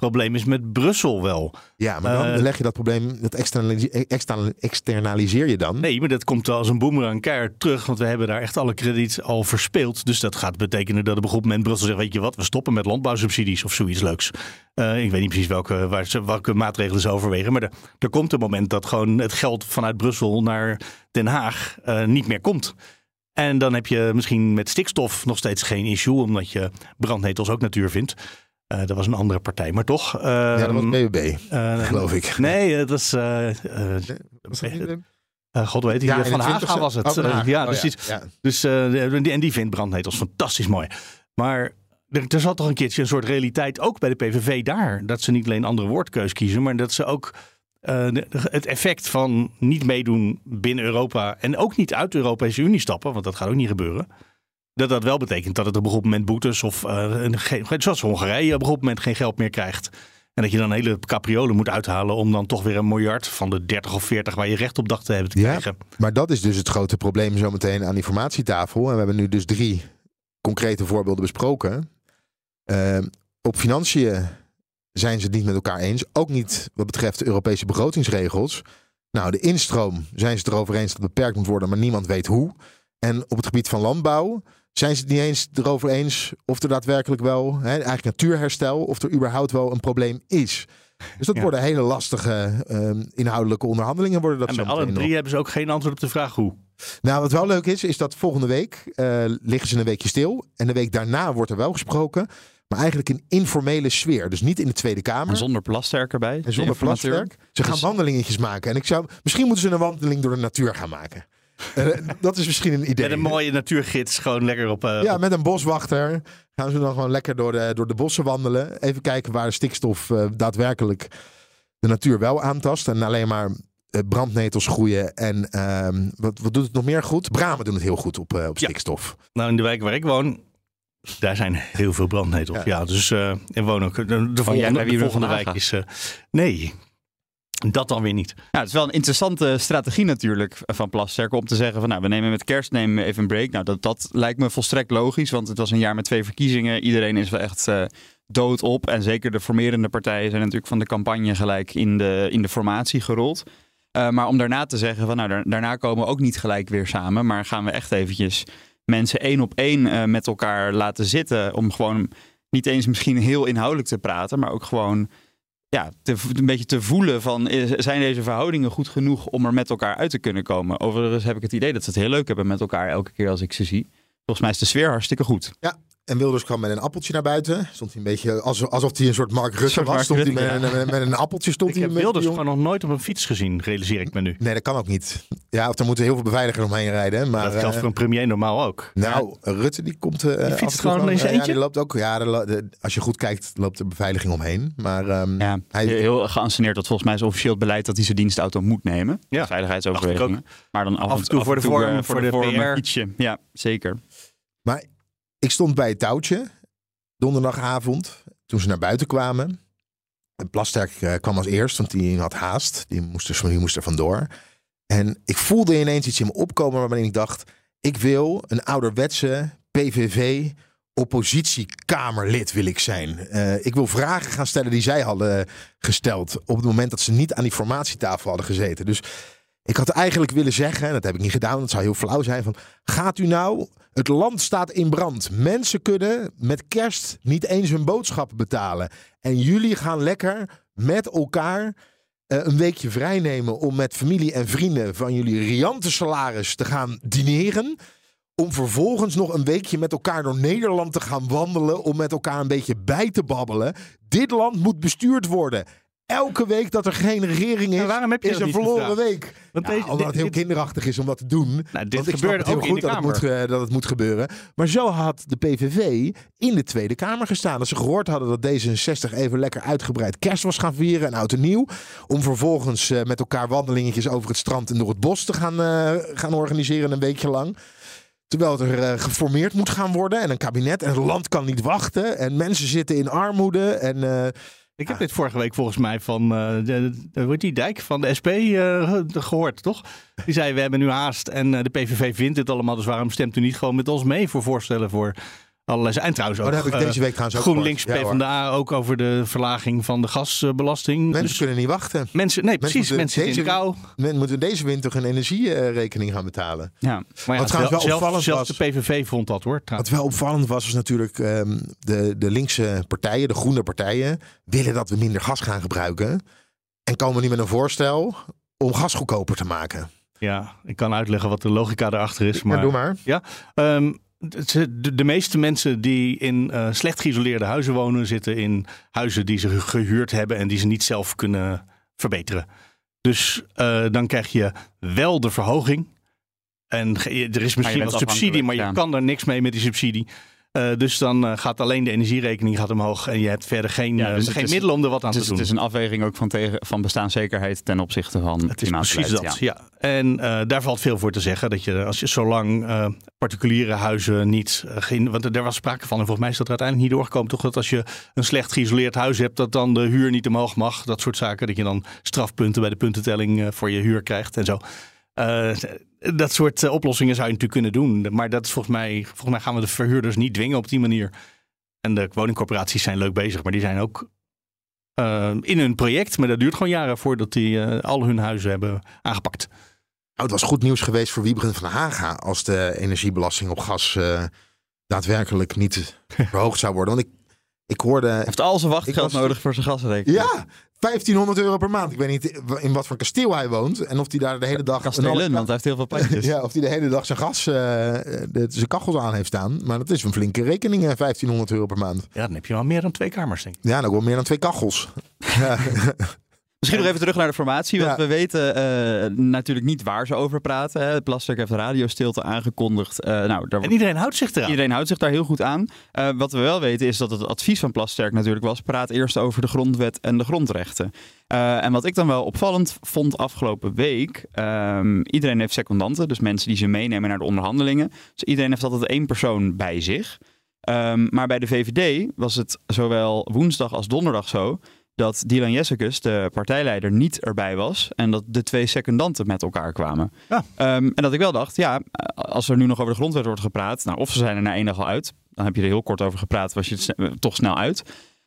probleem is met Brussel wel. ja, maar dan eh, leg je dat probleem, dat externalise- extern- externaliseer je dan. Nee, maar dat komt als een boemerang keihard terug. Want we hebben daar echt alle krediet al verspeeld. Dus dat gaat betekenen dat op een goed moment Brussel zegt... weet je wat, we stoppen met landbouwsubsidies of zoiets leuks. Eh, ik weet niet precies welke, waar ze, welke maatregelen ze overwegen. Maar er, er komt een moment dat gewoon het geld vanuit Brussel naar Den Haag eh, niet meer komt. En dan heb je misschien met stikstof nog steeds geen issue... omdat je brandnetels ook natuur vindt. Eh, dat was een andere partij, maar toch. ja, dat was ehm, BBB, eh, geloof ik. Nee, het was... eh, Was dat niet de- eh, God weet, van 21ste? Haga was het. Oh, Haga. ja, Oh, dus, ja. dus die- en die vindt brandnetels fantastisch mooi. Maar er, er zat toch een keertje een soort realiteit ook bij de PVV daar. Dat ze niet alleen andere woordkeus kiezen, maar dat ze ook de- het effect van niet meedoen binnen Europa en ook niet uit de Europese Unie stappen, want dat gaat ook niet gebeuren. Dat dat wel betekent dat het op een goed moment boetes of eh, een zoals Hongarije op een goed moment geen geld meer krijgt. En dat je dan een hele capriolen moet uithalen om dan toch weer een miljard van de 30 of 40 waar je recht op dacht te hebben te Ja. krijgen. Maar dat is dus het grote probleem zometeen aan die formatietafel. En we hebben nu dus drie concrete voorbeelden besproken. Eh, op financiën zijn ze het niet met elkaar eens. Ook niet wat betreft de Europese begrotingsregels. Nou, de instroom zijn ze het erover eens dat beperkt moet worden, maar niemand weet hoe. En op het gebied van landbouw zijn ze het niet eens erover eens of er daadwerkelijk wel, hè, eigenlijk natuurherstel, of er überhaupt wel een probleem is. Dus dat Ja. worden hele lastige eh, inhoudelijke onderhandelingen. Worden dat En bij alle nog. drie hebben ze ook geen antwoord op de vraag hoe. Nou, wat wel leuk is, is dat volgende week eh, liggen ze een weekje stil. En de week daarna wordt er wel gesproken. Maar eigenlijk in informele sfeer. Dus niet in de Tweede Kamer. En zonder plasterk erbij. En de zonder plasterk. Ze gaan Dus- wandelingetjes maken. En ik zou, misschien moeten ze een wandeling door de natuur gaan maken. Eh, dat is misschien een idee. Met een mooie natuurgids, gewoon lekker op. eh, Ja, met een boswachter gaan ze dan gewoon lekker door de, door de bossen wandelen. Even kijken waar de stikstof eh, daadwerkelijk de natuur wel aantast. En alleen maar brandnetels groeien. En ehm, wat, wat doet het nog meer goed? Bramen doen het heel goed op, eh, op Ja. stikstof. Nou, in de wijk waar ik woon, daar zijn heel veel brandnetels. Ja. Ja, dus eh en woon ook. De, de de we volgende vandaan wijk is. eh, nee, dat dan weer niet. Ja, het is wel een interessante strategie natuurlijk van Plasterk om te zeggen van nou, we nemen met kerst nemen we even een break. Nou, dat, dat lijkt me volstrekt logisch, want het was een jaar met twee verkiezingen. Iedereen is wel echt eh, dood op en zeker de formerende partijen zijn natuurlijk van de campagne gelijk in de, in de formatie gerold. Eh, maar om daarna te zeggen van nou, daar- daarna komen we ook niet gelijk weer samen, maar gaan we echt eventjes mensen één op één eh, met elkaar laten zitten om gewoon niet eens misschien heel inhoudelijk te praten, maar ook gewoon ja, te, een beetje te voelen van is- zijn deze verhoudingen goed genoeg om er met elkaar uit te kunnen komen. Overigens heb ik het idee dat ze het heel leuk hebben met elkaar elke keer als ik ze zie. Volgens mij is de sfeer hartstikke goed. En Wilders kwam met een appeltje naar buiten. Stond hij een beetje alsof, alsof hij een soort Mark Rutte soort was. Mark Stond hij met, een- met een appeltje. Stond Ik hij heb Wilders die gewoon nog nooit op een fiets gezien, realiseer ik me nu. Nee, dat kan ook niet. Ja, of er moeten heel veel beveiligers omheen rijden. Maar, dat geldt eh, voor een premier normaal ook. Nou, Rutte die komt. eh, en toe fietst gewoon in zijn ja, eentje? die loopt ook. Ja, de- als je goed kijkt, loopt er beveiliging omheen. Maar ehm, Ja, hij, heel geanceneerd dat volgens mij is officieel beleid dat hij zijn dienstauto moet nemen. Ja, Veiligheidsoverwegingen. Maar dan af, Af en toe voor de vorm, eh, voor de PR. fietsje. Ja, zeker. maar ik stond bij het touwtje donderdagavond toen ze naar buiten kwamen. En Plasterk eh, kwam als eerst, want die had haast. Die moest er, die moest vandoor. En ik voelde ineens iets in me opkomen waarvan ik dacht... ik wil een ouderwetse PVV oppositiekamerlid wil ik zijn. Eh, ik wil vragen gaan stellen die zij hadden gesteld op het moment dat ze niet aan die formatietafel hadden gezeten. Dus ik had eigenlijk willen zeggen, en dat heb ik niet gedaan, dat zou heel flauw zijn, van gaat u nou, het land staat in brand. Mensen kunnen met kerst niet eens hun boodschappen betalen. En jullie gaan lekker met elkaar eh, een weekje vrijnemen om met familie en vrienden van jullie riante salaris te gaan dineren. Om vervolgens nog een weekje met elkaar door Nederland te gaan wandelen. Om met elkaar een beetje bij te babbelen. Dit land moet bestuurd worden. Elke week dat er geen regering is, Maar waarom heb je is een verloren gevraagd? week. Want Ja, deze- omdat dit- het heel dit- kinderachtig is om dat te doen. Nou, dit Want ik snap gebeurde het heel goed dat het, moet, eh, dat het moet gebeuren. Maar zo had de PVV in de Tweede Kamer gestaan. Dat ze gehoord hadden dat D66 even lekker uitgebreid kerst was gaan vieren en oud en nieuw. Om vervolgens eh, met elkaar wandelingetjes over het strand en door het bos te gaan, eh, gaan organiseren een weekje lang. Terwijl er geformeerd moet gaan worden en een kabinet. En het land kan niet wachten. En mensen zitten in armoede. En Ik heb dit vorige week volgens mij van eh, de, die Dijk van de SP eh, gehoord, toch? Die zei: We hebben nu haast en eh, de PVV vindt het allemaal, dus waarom stemt u niet gewoon met ons mee voor voorstellen voor allerlei. En trouwens ook oh, dat heb ik eh, deze week trouwens ook GroenLinks. Ja, hoor. PvdA ook over de verlaging van de gasbelasting. Mensen Dus kunnen niet wachten. mensen, nee, precies, mensen in de deze- kou. Men moeten deze winter een energierekening gaan betalen. Ja. Maar ja, Wat trouwens wel zelfs, opvallend zelfs was- de PVV vond dat hoor. Wat wel opvallend was, was natuurlijk ehm, de, de linkse partijen, de groene partijen, willen dat we minder gas gaan gebruiken. En komen nu met een voorstel om gas goedkoper te maken. Ja, ik kan uitleggen wat de logica daarachter is. Maar, Maar, doe maar. Ehm, de, de, de meeste mensen die in eh, slecht geïsoleerde huizen wonen, zitten in huizen die ze gehuurd hebben en die ze niet zelf kunnen verbeteren. Dus eh, dan krijg je wel de verhoging. En er is misschien wat subsidie, maar je ja. kan er niks mee met die subsidie. Eh, dus dan eh, gaat alleen de energierekening gaat omhoog en je hebt verder geen, Ja, eh, dus geen is- middelen om er wat aan te doen. het is een afweging ook van, tegen, van bestaanszekerheid ten opzichte van Het is precies dat, ja. ja. En daar valt veel voor te zeggen. Dat je, als je zolang particuliere huizen niet... geen, want er was sprake van, en volgens mij is dat er uiteindelijk niet doorgekomen... toch dat als je een slecht geïsoleerd huis hebt... dat dan de huur niet omhoog mag. Dat soort zaken. Dat je dan strafpunten bij de puntentelling voor je huur krijgt en zo. Dat soort eh, oplossingen zou je natuurlijk kunnen doen. Maar dat is volgens mij... Volgens mij gaan we de verhuurders niet dwingen op die manier. En de woningcorporaties zijn leuk bezig. Maar die zijn ook eh, in hun project. Maar dat duurt gewoon jaren voordat die eh, al hun huizen hebben aangepakt. Nou, het was goed nieuws geweest voor Wiebren van Haga als de energiebelasting op gas daadwerkelijk niet verhoogd zou worden. Want ik, ik hoorde. Hij heeft al zijn wachtgeld was- nodig voor zijn gasrekening. Ja, 1500 euro per maand. Ik weet niet in wat voor kasteel hij woont en of hij daar de hele dag. een Kastelen, want hij heeft heel veel plantjes. Ja, of hij de hele dag zijn gas, eh, de, zijn kachels aan heeft staan. Maar dat is een flinke rekening, eh, 1500 euro per maand. Ja, dan heb je wel meer dan twee kamers, denk ik. Ja, dan wel meer dan twee kachels. Ja. Misschien nog even terug naar de formatie. Want Ja. we weten eh, natuurlijk niet waar ze over praten. Hè. Plasterk heeft radiostilte aangekondigd. Eh, nou, daar En iedereen houdt zich eraan. Iedereen houdt zich daar heel goed aan. Eh, wat we wel weten is dat het advies van Plasterk natuurlijk was... praat eerst over de grondwet en de grondrechten. En wat ik dan wel opvallend vond afgelopen week... ehm, iedereen heeft secondanten, dus mensen die ze meenemen naar de onderhandelingen. Dus iedereen heeft altijd één persoon bij zich. Ehm, maar bij de VVD was het zowel woensdag als donderdag zo... dat Dylan Jessicus, de partijleider, niet erbij was... en dat de twee secondanten met elkaar kwamen. Ja. Ehm, en dat ik wel dacht, ja, als er nu nog over de grondwet wordt gepraat, nou, of ze zijn er na één dag al uit, dan heb je er heel kort over gepraat, was je het sne- toch snel uit.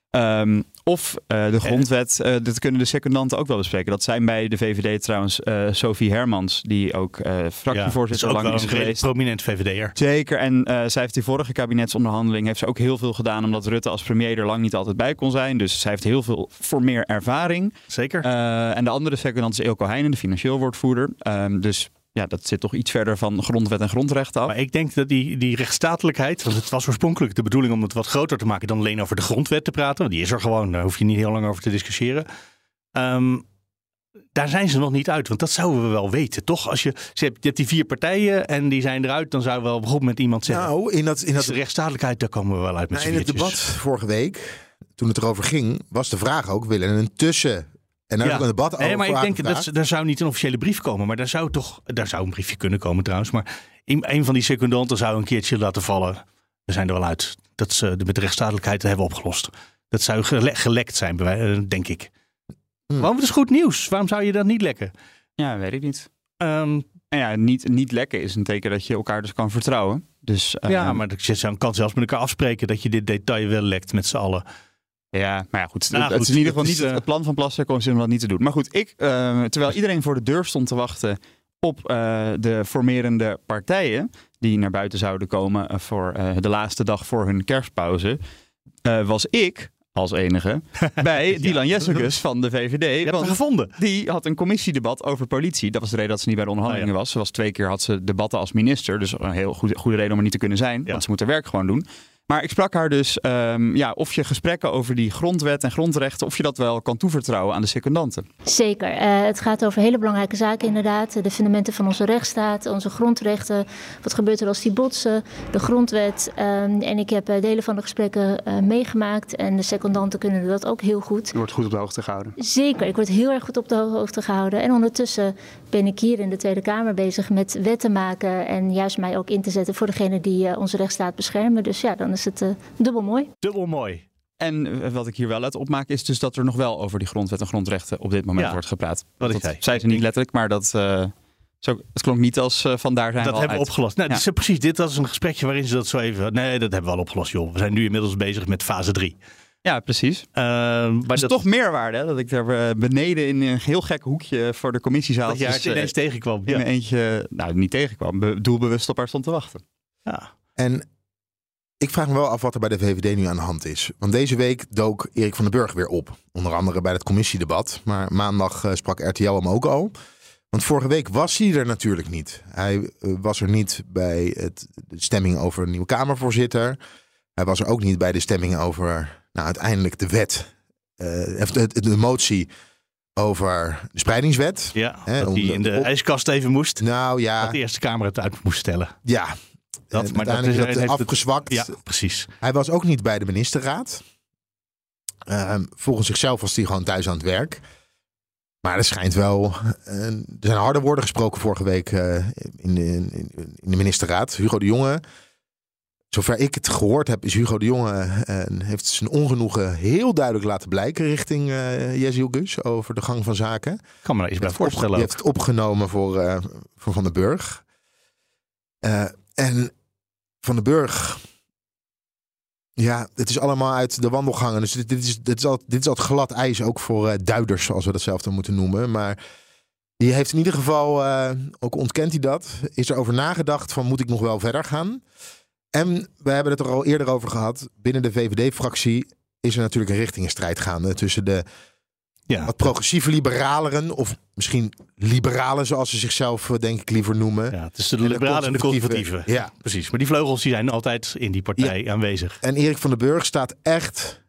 Ehm, of eh, de grondwet, eh, dat kunnen de secundanten ook wel bespreken. Dat zijn bij de VVD trouwens eh, Sophie Hermans, die ook eh fractievoorzitter lang wel is een redelijk geweest. prominent VVD'er. Zeker, en eh, zij heeft die vorige kabinetsonderhandeling heeft ze ook heel veel gedaan, omdat Rutte als premier er lang niet altijd bij kon zijn. Dus zij heeft heel veel voor meer ervaring. Zeker. Eh, en de andere secondant is Eelco Heijnen, de financieel woordvoerder. Ehm, dus ja, dat zit toch iets verder van grondwet en grondrechten af. Maar ik denk dat die, die rechtsstatelijkheid, want het was oorspronkelijk de bedoeling om het wat groter te maken dan alleen over de grondwet te praten. Want die is er gewoon, daar hoef je niet heel lang over te discussiëren. Ehm, daar zijn ze nog niet uit, want dat zouden we wel weten, toch? Als je, je, hebt, je hebt die vier partijen en die zijn eruit, dan zou wel bijvoorbeeld met iemand zeggen. Nou, in dat, in dat dat, de rechtsstatelijkheid, daar komen we wel uit met nou, z'n in het debat vorige week, toen het erover ging, was de vraag ook: willen we een tussen. En daar Ja. heb ik een debat over. Nee, maar ik denk dat er zou niet een officiële brief komen, maar daar zou toch, daar zou een briefje kunnen komen trouwens. Maar een een van die secundanten zou een keertje laten vallen. We zijn er wel uit dat ze de met de rechtsstatelijkheid hebben opgelost. Dat zou gele- gelekt zijn, denk ik. Hmm. Waarom het is goed nieuws? Waarom zou je dat niet lekken? Ja, weet ik niet. Ehm, En ja, niet, niet lekken is een teken dat je elkaar dus kan vertrouwen. Dus, ja, ehm, maar je kan zelfs met elkaar afspreken dat je dit detail wel lekt met z'n allen. Ja, maar ja, goed. Nou, het goed, is in ieder geval niet het, eh, het plan van Plasterk om dat niet te doen. Maar goed, ik, eh, terwijl iedereen voor de deur stond te wachten op eh, de formerende partijen die naar buiten zouden komen voor de laatste dag voor hun kerstpauze, was ik als enige bij Dylan Jessicus van de VVD. Want gevonden. die had een commissiedebat over politie. Dat was de reden dat ze niet bij de onderhandelingen Oh, ja. was. Ze was twee keer had ze debatten als minister. Dus een heel goede, goede reden om er niet te kunnen zijn. Want ze moet haar werk gewoon doen. Maar ik sprak haar dus ehm, ja, of je gesprekken over die grondwet en grondrechten, of je dat wel kan toevertrouwen aan de secondanten. Zeker. Eh, het gaat over hele belangrijke zaken inderdaad. De fundamenten van onze rechtsstaat, onze grondrechten. Wat gebeurt er als die botsen? De grondwet. Ehm, en ik heb eh, delen van de gesprekken eh, meegemaakt. En de secondanten kunnen dat ook heel goed. Je wordt goed op de hoogte gehouden. Zeker, ik word heel erg goed op de hoogte gehouden. En ondertussen ben ik hier in de Tweede Kamer bezig met wetten maken. En juist mij ook in te zetten voor degene die onze rechtsstaat beschermen. Dus ja, dan is het eh, dubbel mooi. Dubbel mooi. En eh, wat ik hier wel uit opmaak is dus dat er nog wel over die grondwet en grondrechten op dit moment Ja, wordt gepraat. wat ik dat zei. zei ze niet letterlijk, maar dat, eh, zo, het klonk niet als eh, van daar zijn Dat we hebben we opgelost. Nou, Ja. dus, precies, dit was een gesprekje waarin ze dat zo even... Nee, dat hebben we al opgelost, joh. We zijn nu inmiddels bezig met fase 3. Ja, precies. maar Maar het is toch meerwaarde hè, dat ik daar beneden in een heel gek hoekje voor de commissiezaal dat je dus, ineens tegenkwam. in Ja. eentje, nou niet tegenkwam, be- doelbewust op haar stond te wachten. Ja. En ik vraag me wel af wat er bij de VVD nu aan de hand is. Want deze week dook Erik van den Burg weer op. Onder andere bij het commissiedebat. Maar maandag eh, sprak RTL hem ook al. Want vorige week was hij er natuurlijk niet. Hij eh, was er niet bij het, de stemming over een nieuwe Kamervoorzitter. Hij was er ook niet bij de stemming over nou, uiteindelijk de wet. of de, de motie over de spreidingswet. Ja, Hè, dat om de- in de op- ijskast even moest. Nou ja, Dat de Eerste Kamer het uit moest stellen. ja. Dat, En maar dat is, dat het- afgezwakt. Ja, precies. Hij was ook niet bij de ministerraad. Ehm, volgens zichzelf was hij gewoon thuis aan het werk. Maar er schijnt wel. eh, er zijn harde woorden gesproken vorige week eh, in, de, in, in de ministerraad. Hugo de Jonge. Zover ik het gehoord heb, is Hugo de Jonge. eh, heeft zijn ongenoegen heel duidelijk laten blijken richting uh, Gus over de gang van zaken. Ik kan me daar iets bij voorstellen. Ook. heeft het opgenomen voor, eh, voor Van den Burg. Eh, en Van den Burg. Ja, het is allemaal uit de wandelgangen. Dus dit, is, dit, is al, dit is al glad ijs ook voor eh, duiders, zoals we dat zelf dan moeten noemen. Maar die heeft in ieder geval, eh, ook ontkent hij dat, is er over nagedacht van moet ik nog wel verder gaan? En we hebben het er al eerder over gehad. Binnen de VVD-fractie is er natuurlijk een richtingenstrijd gaande tussen de Ja, wat progressieve liberaleren, of misschien liberalen zoals ze zichzelf eh, denk ik liever noemen. ja, tussen de liberalen en de conservatieven. Ja. Precies. Maar die vleugels die zijn altijd in die partij aanwezig. En Erik van den Burg staat echt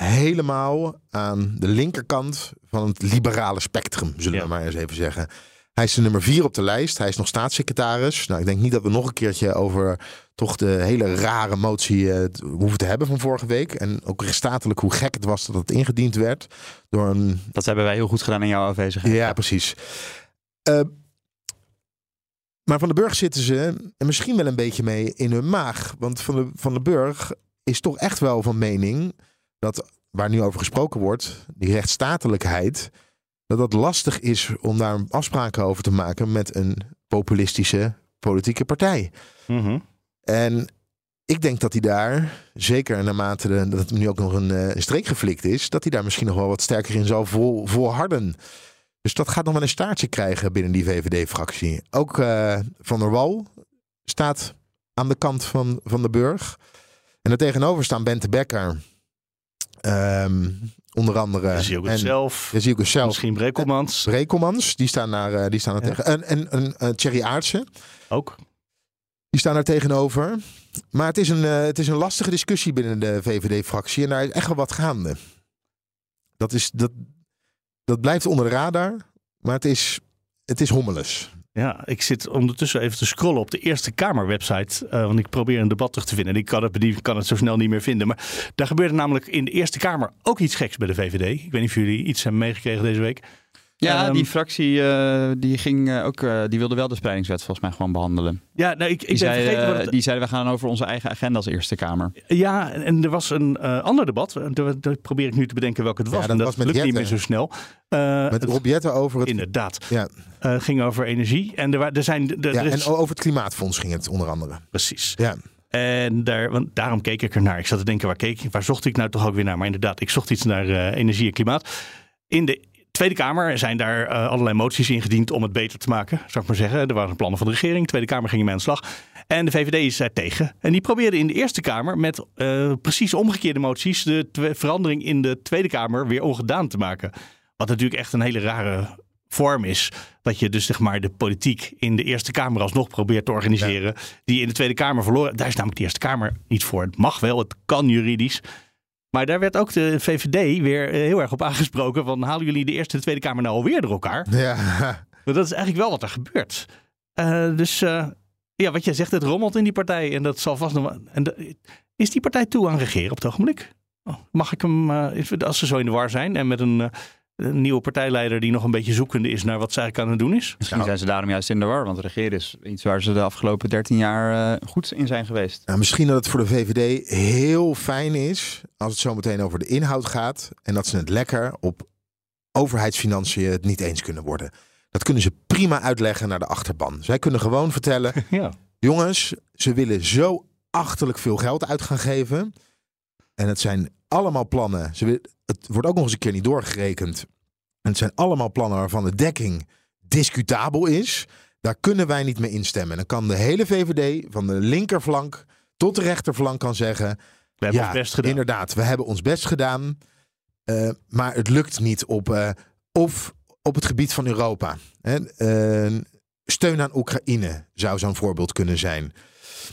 helemaal aan de linkerkant van het liberale spectrum, zullen Ja. we maar eens even zeggen. Hij is de nummer vier op de lijst. Hij is nog staatssecretaris. Nou, ik denk niet dat we nog een keertje over toch de hele rare motie t- hoeven te hebben van vorige week. En ook rechtsstatelijk hoe gek het was dat het ingediend werd door een Dat hebben wij heel goed gedaan in jouw afwezigheid. Ja, precies. Eh, maar Van den Burg zitten ze er misschien wel een beetje mee in hun maag. Want Van, de, van den Burg is toch echt wel van mening dat, waar nu over gesproken wordt, die rechtsstatelijkheid, dat dat lastig is om daar afspraken over te maken met een populistische politieke partij. Mhm. En ik denk dat hij daar, zeker naarmate de, dat het nu ook nog een, een streek geflikt is, dat hij daar misschien nog wel wat sterker in zal vol, volharden. Dus dat gaat nog wel een staartje krijgen binnen die VVD-fractie. Ook eh, Van der Wal staat aan de kant van, van de Burg. En er tegenover staan Bente Becker. Ehm, onder andere. Je zelf. Zelf. Misschien Brekelmans. Brekelmans, die staan daar, eh, die staan Ja. tegen. En, en, en eh, Thierry Aartsen. Ook. Die staan daar tegenover. Maar het is, een, eh, het is een lastige discussie binnen de VVD-fractie. En daar is echt wel wat gaande. Dat, is, dat, dat blijft onder de radar. Maar het is, het is hommeles. Ja, ik zit ondertussen even te scrollen op de Eerste Kamer website. eh, want ik probeer een debat terug te vinden. En ik kan het, die kan het zo snel niet meer vinden. Maar daar gebeurde namelijk in de Eerste Kamer ook iets geks bij de VVD. Ik weet niet of jullie iets hebben meegekregen deze week. Ja, Ehm, die fractie eh, die ging eh, ook, eh, die wilde wel de spreidingswet volgens mij gewoon behandelen. Ja, nou, ik, ik Die, ben zei, vergeten wat het- die zeiden we gaan over onze eigen agenda als Eerste Kamer. Ja, en er was een eh, ander debat. Daar, probeer ik nu te bedenken welke het Ja, was. dat en dat was met lukt niet meer Jette. zo snel. Eh, Met Rob Jetten over het, inderdaad. ja, Eh, ging over energie. En er, er zijn... Er, ja, er en is, over het klimaatfonds ging het onder andere. precies. Ja. En daar, want daarom keek ik ernaar. Ik zat te denken, waar, keek, ik- waar zocht ik nou toch ook weer naar? Maar inderdaad, ik zocht iets naar eh, energie en klimaat. In de Tweede Kamer zijn daar eh, allerlei moties ingediend om het beter te maken, zou ik maar zeggen. Er waren plannen van de regering. De Tweede Kamer ging mee aan de slag. En de VVD is daar tegen. En die probeerde in de Eerste Kamer met precies omgekeerde moties de verandering in de Tweede Kamer weer ongedaan te maken. Wat natuurlijk echt een hele rare vorm is. Dat je dus zeg maar de politiek in de Eerste Kamer alsnog probeert te organiseren. Die in de Tweede Kamer verloren. Daar is namelijk de Eerste Kamer niet voor. Het mag wel, het kan juridisch. Maar daar werd ook de VVD weer eh, heel erg op aangesproken. Van halen jullie de Eerste en de Tweede Kamer nou alweer door elkaar? Ja, Maar dat is eigenlijk wel wat er gebeurt. Eh, dus eh, ja, wat jij zegt, het rommelt in die partij. En dat zal vast nog en de- Is die partij toe aan regeren op het ogenblik? Oh, mag ik hem, als ze zo in de war zijn en met een, een nieuwe partijleider die nog een beetje zoekende is naar wat ze eigenlijk aan het doen is? Misschien zijn ze daarom juist in de war, want regeren is iets waar ze de afgelopen 13 jaar eh, goed in zijn geweest. Nou, misschien dat het voor de VVD heel fijn is als het zo meteen over de inhoud gaat. En dat ze het lekker op overheidsfinanciën het niet eens kunnen worden. Dat kunnen ze prima uitleggen naar de achterban. Zij kunnen gewoon vertellen, Ja. jongens, ze willen zo achterlijk veel geld uit gaan geven. En het zijn allemaal plannen. Ze wil- het wordt ook nog eens een keer niet doorgerekend. En het zijn allemaal plannen waarvan de dekking discutabel is. Daar kunnen wij niet mee instemmen. En dan kan de hele VVD van de linkerflank tot de rechterflank kan zeggen... We hebben ja, ons best gedaan. inderdaad, we hebben ons best gedaan. eh, maar het lukt niet op, eh, of op het gebied van Europa. Hè, eh, steun aan Oekraïne zou zo'n voorbeeld kunnen zijn.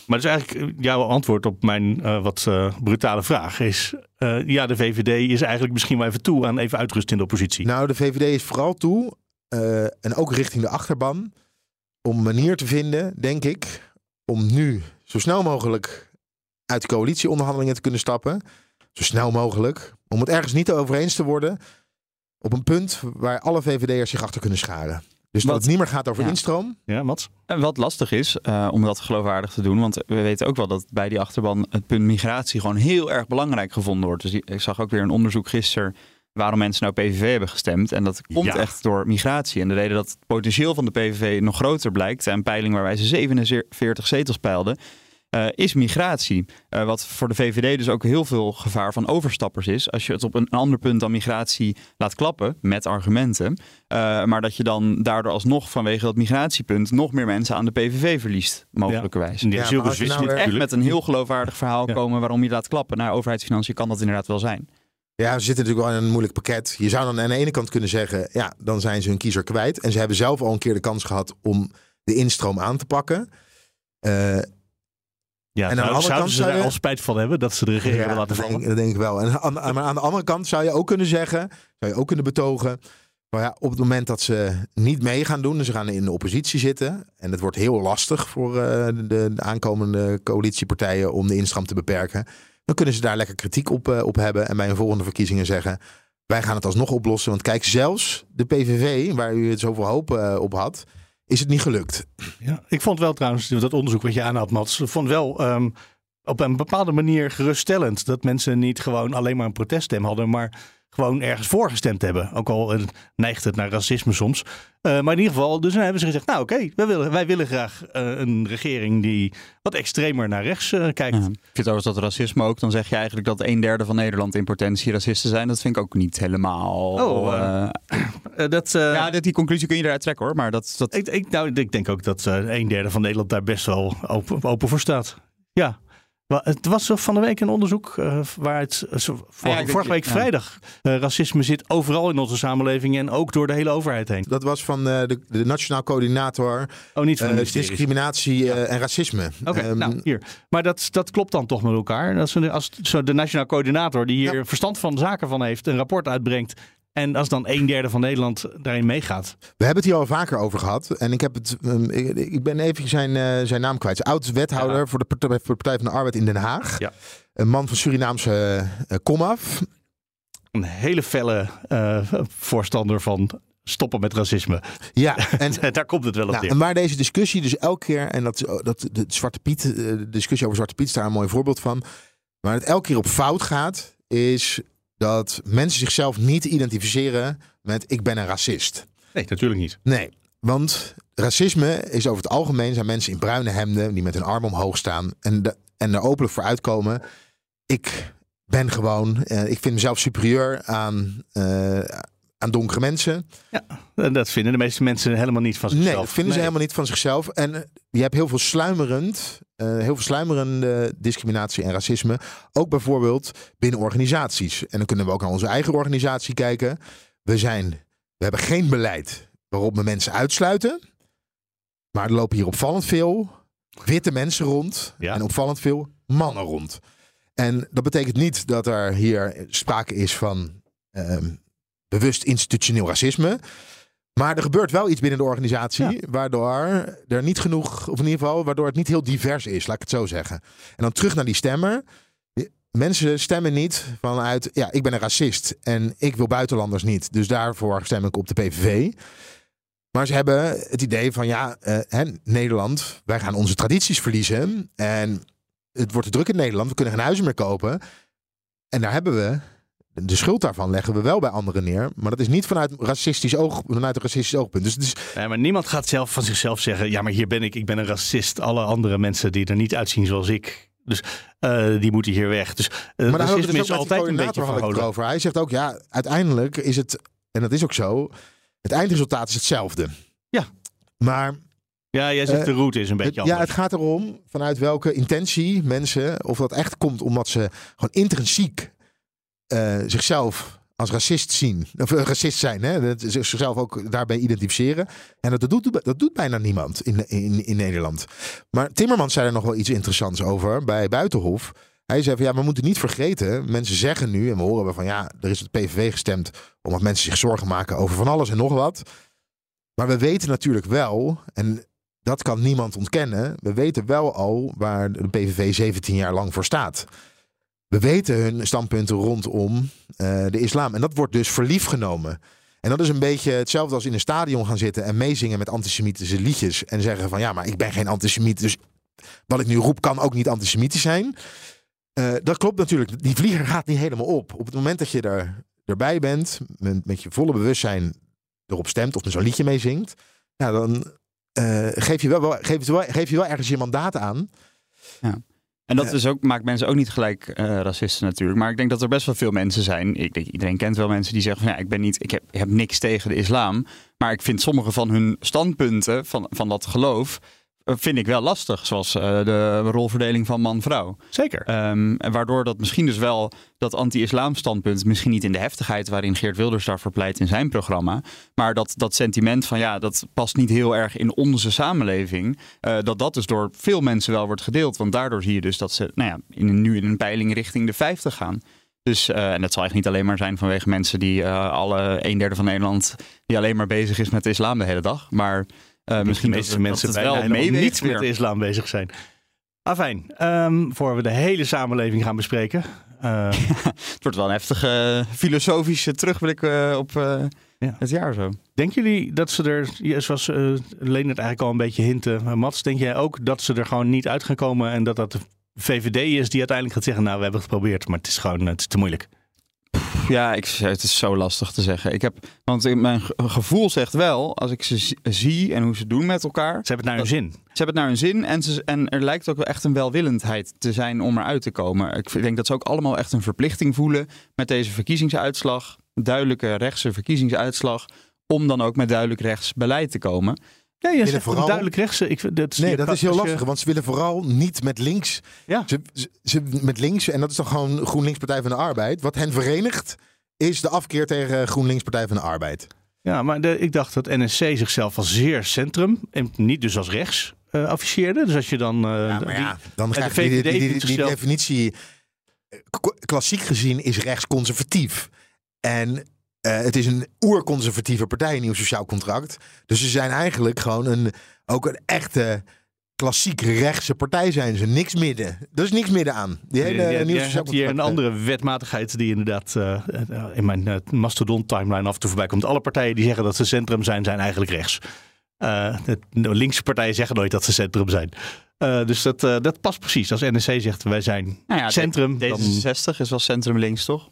Maar is eigenlijk eh, jouw antwoord op mijn eh, wat eh, brutale vraag. Is ja, de VVD is eigenlijk misschien wel even toe aan even uitrust in de oppositie. Nou, de VVD is vooral toe, en ook richting de achterban, om een manier te vinden, denk ik, om nu zo snel mogelijk uit de coalitieonderhandelingen te kunnen stappen. Zo snel mogelijk. Om het ergens niet over eens te worden. Op een punt waar alle VVD'ers zich achter kunnen scharen. Dus dat Wat- het niet meer gaat over Ja. instroom. Ja, Mats? En wat lastig is eh, om dat geloofwaardig te doen, want we weten ook wel dat bij die achterban het punt migratie gewoon heel erg belangrijk gevonden wordt. Dus die- ik zag ook weer een onderzoek gisteren waarom mensen nou PVV hebben gestemd. En dat komt Ja. echt door migratie. En de reden dat het potentieel van de PVV nog groter blijkt, en peiling waar wij ze 47 zetels peilden, eh, is migratie. Eh, wat voor de VVD dus ook heel veel gevaar van overstappers is. Als je het op een ander punt dan migratie laat klappen, met argumenten. eh, maar dat je dan daardoor alsnog vanwege dat migratiepunt nog meer mensen aan de PVV verliest, mogelijkerwijs. Ja, als je nou weer- Echt met een heel geloofwaardig verhaal Ja. komen waarom je laat klappen. Nou, overheidsfinanciën kan dat inderdaad wel zijn. Ja, ze zitten natuurlijk wel in een moeilijk pakket. Je zou dan aan de ene kant kunnen zeggen, ja, dan zijn ze hun kiezer kwijt. En ze hebben zelf al een keer de kans gehad om de instroom aan te pakken. Eh, Ja, En aan de nou, zouden kant ze zou je- al spijt van hebben dat ze de regering hebben laten vallen? denk, dat denk ik wel. En aan, maar aan de andere kant zou je ook kunnen zeggen, zou je ook kunnen betogen. Nou ja, op het moment dat ze niet mee gaan doen, en ze gaan in de oppositie zitten. En het wordt heel lastig voor eh, de, de aankomende coalitiepartijen om de instroom te beperken. Dan kunnen ze daar lekker kritiek op, eh, op hebben. En bij een volgende verkiezingen zeggen. Wij gaan het alsnog oplossen. Want kijk, zelfs de PVV, waar u het zoveel hoop eh, op had, is het niet gelukt. Ja, ik vond wel trouwens, dat onderzoek wat je aanhaalt, Mats, ik vond wel ehm, op een bepaalde manier geruststellend dat mensen niet gewoon alleen maar een proteststem hadden, maar gewoon ergens voor gestemd hebben. Ook al neigt het naar racisme soms. Eh, maar in ieder geval, dus dan hebben ze gezegd, nou oké, wij, willen, wij willen graag eh, een regering die wat extremer naar rechts eh, kijkt. Ja. Ik vind overigens dat racisme ook, dan zeg je eigenlijk dat een derde van Nederland in potentie racisten zijn. Dat vind ik ook niet helemaal. Oh, dat, ja, dit- die conclusie kun je eruit trekken hoor. Maar dat, dat, ik, ik, nou, ik denk ook dat een derde van Nederland daar best wel open, open voor staat. Ja. Het was zo van de week een onderzoek uh, waar het uh, vor, ja, vorige week ja. vrijdag. Uh, racisme zit overal in onze samenleving en ook door de hele overheid heen. Dat was van eh, de, de Nationaal Coördinator Oh, niet van eh. Discriminatie eh, en Racisme. Oké, Ehm, nou hier. Maar dat, dat klopt dan toch met elkaar. Als, een- als zo de nationaal coördinator die hier Ja. verstand van zaken van heeft, een rapport uitbrengt. En als dan een derde van Nederland daarin meegaat. We hebben het hier al vaker over gehad. En ik, heb het, ehm, ik, ik ben even zijn, eh, zijn naam kwijt. Oud-wethouder Ja. voor, de partij, voor de Partij van de Arbeid in Den Haag. Ja. Een man van Surinaamse eh, komaf. Een hele felle eh, voorstander van stoppen met racisme. Ja, en Daar komt het wel op Nou, neer. en waar deze discussie dus elke keer, en dat, dat de Zwarte Piet, de discussie over Zwarte Piet is daar een mooi voorbeeld van. Waar het elke keer op fout gaat, is dat mensen zichzelf niet identificeren met ik ben een racist. Nee, natuurlijk niet. Nee, want racisme is over het algemeen zijn mensen in bruine hemden die met hun arm omhoog staan en, de, en er openlijk voor uitkomen. Ik ben gewoon, eh, ik vind mezelf superieur aan, eh, aan donkere mensen. En dat vinden de meeste mensen helemaal niet van zichzelf. Nee, dat vinden ze helemaal niet van zichzelf. En eh, je hebt heel veel sluimerend, eh, heel veel sluimerende discriminatie en racisme. Ook bijvoorbeeld binnen organisaties. En dan kunnen we ook naar onze eigen organisatie kijken. We zijn, we hebben geen beleid waarop we mensen uitsluiten. Maar er lopen hier opvallend veel witte mensen rond. Ja. En opvallend veel mannen rond. En dat betekent niet dat er hier sprake is van ehm, bewust institutioneel racisme. Maar er gebeurt wel iets binnen de organisatie, waardoor er niet genoeg, of in ieder geval, waardoor het niet heel divers is, laat ik het zo zeggen. En dan terug naar die stemmer. Mensen stemmen niet vanuit, ja, ik ben een racist en ik wil buitenlanders niet, dus daarvoor stem ik op de PVV. Maar ze hebben het idee van, ja, eh, hè, Nederland, wij gaan onze tradities verliezen en het wordt te druk in Nederland, we kunnen geen huizen meer kopen. En daar hebben we de schuld daarvan leggen we wel bij anderen neer. Maar dat is niet vanuit, racistisch oog, vanuit een racistisch oogpunt. Dus is, Nee, maar niemand gaat zelf van zichzelf zeggen: ja, maar hier ben ik, ik ben een racist. Alle andere mensen die er niet uitzien zoals ik. Dus eh, die moeten hier weg. Dus uh, maar daar hadden we ook altijd een beetje had ik het verholen. erover. Hij zegt ook, ja, uiteindelijk is het, en dat is ook zo, het eindresultaat is hetzelfde. Ja. Maar Ja, jij zegt Eh, de route is een beetje het, ja, anders. het gaat erom vanuit welke intentie mensen, of dat echt komt omdat ze gewoon intrinsiek eh, zichzelf als racist zien. Of eh, racist zijn, hè? Dat, ze zichzelf ook daarbij identificeren. En dat, doet, dat doet bijna niemand in, in, in Nederland. Maar Timmermans zei er nog wel iets interessants over bij Buitenhof. Hij zei van ja, we moeten niet vergeten. Mensen zeggen nu, en we horen we van ja, er is het PVV gestemd. Omdat mensen zich zorgen maken over van alles en nog wat. Maar we weten natuurlijk wel, en dat kan niemand ontkennen. We weten wel al waar de PVV 17 jaar lang voor staat. We weten hun standpunten rondom eh, de islam. En dat wordt dus voor lief genomen. En dat is een beetje hetzelfde als in een stadion gaan zitten en meezingen met antisemitische liedjes. En zeggen van ja, maar ik ben geen antisemiet. Dus wat ik nu roep kan ook niet antisemitisch zijn. Eh, dat klopt natuurlijk. Die vlieger gaat niet helemaal op. Op het moment dat je er, erbij bent, met, met je volle bewustzijn erop stemt of met zo'n liedje meezingt. Ja, dan eh, geef, je wel, geef, wel, geef je wel ergens je mandaat aan. En dat Ja. is ook, maakt mensen ook niet gelijk eh, racisten natuurlijk. Maar ik denk dat er best wel veel mensen zijn. Ik denk, iedereen kent wel mensen die zeggen van ja, ik ben niet, ik heb, ik heb niks tegen de islam. Maar ik vind sommige van hun standpunten van, van dat geloof. Vind ik wel lastig, zoals eh, de rolverdeling van man-vrouw. Zeker. Ehm, en waardoor dat misschien dus wel dat anti-islam standpunt, misschien niet in de heftigheid waarin Geert Wilders daarvoor pleit in zijn programma, maar dat, dat sentiment van ja, dat past niet heel erg in onze samenleving, eh, dat dat dus door veel mensen wel wordt gedeeld. Want daardoor zie je dus dat ze nou ja, in, nu in een peiling richting de 50 gaan. Dus, eh, en dat zal echt niet alleen maar zijn vanwege mensen die alle een derde van Nederland die alleen maar bezig is met de islam de hele dag. Maar eh, misschien de meeste dat mensen wel meeweegt niet met de islam bezig zijn. Afijn, ehm voor we de hele samenleving gaan bespreken. eh, Het wordt wel een heftige filosofische terugblik eh, op eh, Ja. het jaar zo. denken jullie dat ze er, ja, zoals eh Leen het eigenlijk al een beetje hinten, uh, Mats, denk jij ook dat ze er gewoon niet uit gaan komen en dat dat de VVD is die uiteindelijk gaat zeggen, nou we hebben het geprobeerd, maar het is gewoon het is te moeilijk. Ja, ik, het is zo lastig te zeggen. Ik heb, want mijn ge- gevoel zegt wel, als ik ze zi- zie en hoe ze doen met elkaar. Ze hebben het naar hun zin. Ze hebben het naar hun zin en, ze, en er lijkt ook wel echt een welwillendheid te zijn om eruit te komen. Ik denk dat ze ook allemaal echt een verplichting voelen met deze verkiezingsuitslag. Duidelijke rechtse verkiezingsuitslag. Om dan ook met duidelijk rechts beleid te komen. Ja, je zegt vooral- duidelijk rechts. Ik, vind- dat, Nee, je dat is heel je- lastig, want ze willen vooral niet met links. Ja. Ze, ze, ze- met links, en dat is dan gewoon GroenLinks Partij van de Arbeid. Wat hen verenigt, is de afkeer tegen GroenLinks Partij van de Arbeid. Ja, maar de, ik dacht dat NSC zichzelf als zeer centrum en niet dus als rechts eh afficheerde. Dus als je dan... eh, Ja, maar ja, dan krijg je die, die, die, definitie. eh, Klassiek gezien is rechts conservatief. En eh, het is een oerconservatieve partij, een nieuw sociaal contract. Dus ze zijn eigenlijk gewoon een, ook een echte klassiek rechtse partij zijn ze. Niks midden. Er is niks midden aan. Die hele Ja, nieuws jij hebt hier een andere wetmatigheid die inderdaad eh, eh, in mijn eh, mastodon-timeline af en toe voorbij komt. Alle partijen die zeggen dat ze centrum zijn, zijn eigenlijk rechts. Eh, de, linkse partijen zeggen nooit dat ze centrum zijn. Eh, dus dat, eh, dat past precies. Als NSC zegt wij zijn Nou ja, centrum, dan D66 is wel centrum links, toch?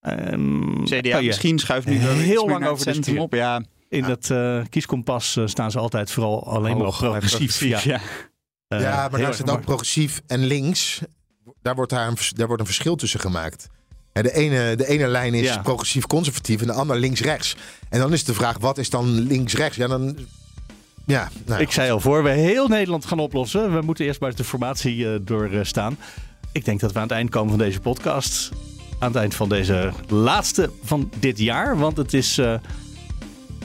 Ehm, CDA je- misschien schuift nu heel lang over het centrum op. Ja, in dat eh, kieskompas eh, staan ze altijd vooral alleen maar progressief. Ja, ja. Eh, ja, maar daar zit ook progressief en links. Daar wordt, daar, een, daar wordt een verschil tussen gemaakt. Hè, De ene, de ene lijn is Ja. progressief-conservatief en de andere links-rechts. En dan is de vraag, wat is dan links-rechts? Ja, dan... Ja, nou, Ik zei al voor we heel Nederland gaan oplossen. We moeten eerst buiten de formatie eh, doorstaan. Ik denk dat we aan het eind komen van deze podcast. Aan het eind van deze laatste van dit jaar. Want het is eh,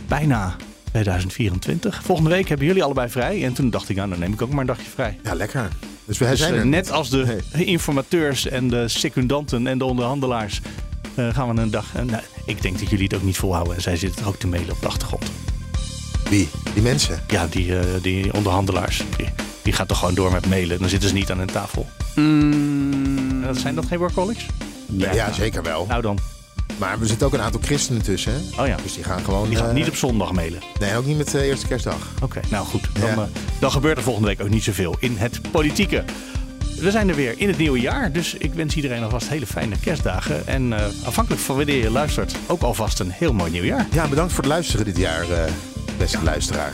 bijna 2024. Volgende week hebben jullie allebei vrij. En toen dacht ik, nou dan neem ik ook maar een dagje vrij. ja, lekker. Dus we Dus, zijn eh, er. net als de informateurs en de secundanten en de onderhandelaars... eh, gaan we een dag... nou, ik denk dat jullie het ook niet volhouden. En zij zitten ook te mailen op de achtergrond. Wie? Die mensen. Ja, die, eh, die onderhandelaars. Die, die gaat toch gewoon door met mailen. Dan zitten ze niet aan een tafel. Mm, zijn dat geen workaholics? Ja, zeker wel. Nou dan. Maar er zitten ook een aantal christenen tussen. Hè? Oh ja. Dus die gaan gewoon... Die gaan eh, niet op zondag mailen. Nee, ook niet met de eerste kerstdag. Oké, nou goed. Dan, Ja. eh, dan gebeurt er volgende week ook niet zoveel in het politieke. We zijn er weer in het nieuwe jaar. Dus ik wens iedereen alvast hele fijne kerstdagen. En eh, afhankelijk van wanneer je luistert, ook alvast een heel mooi nieuwjaar. Ja, bedankt voor het luisteren dit jaar, eh, beste luisteraar.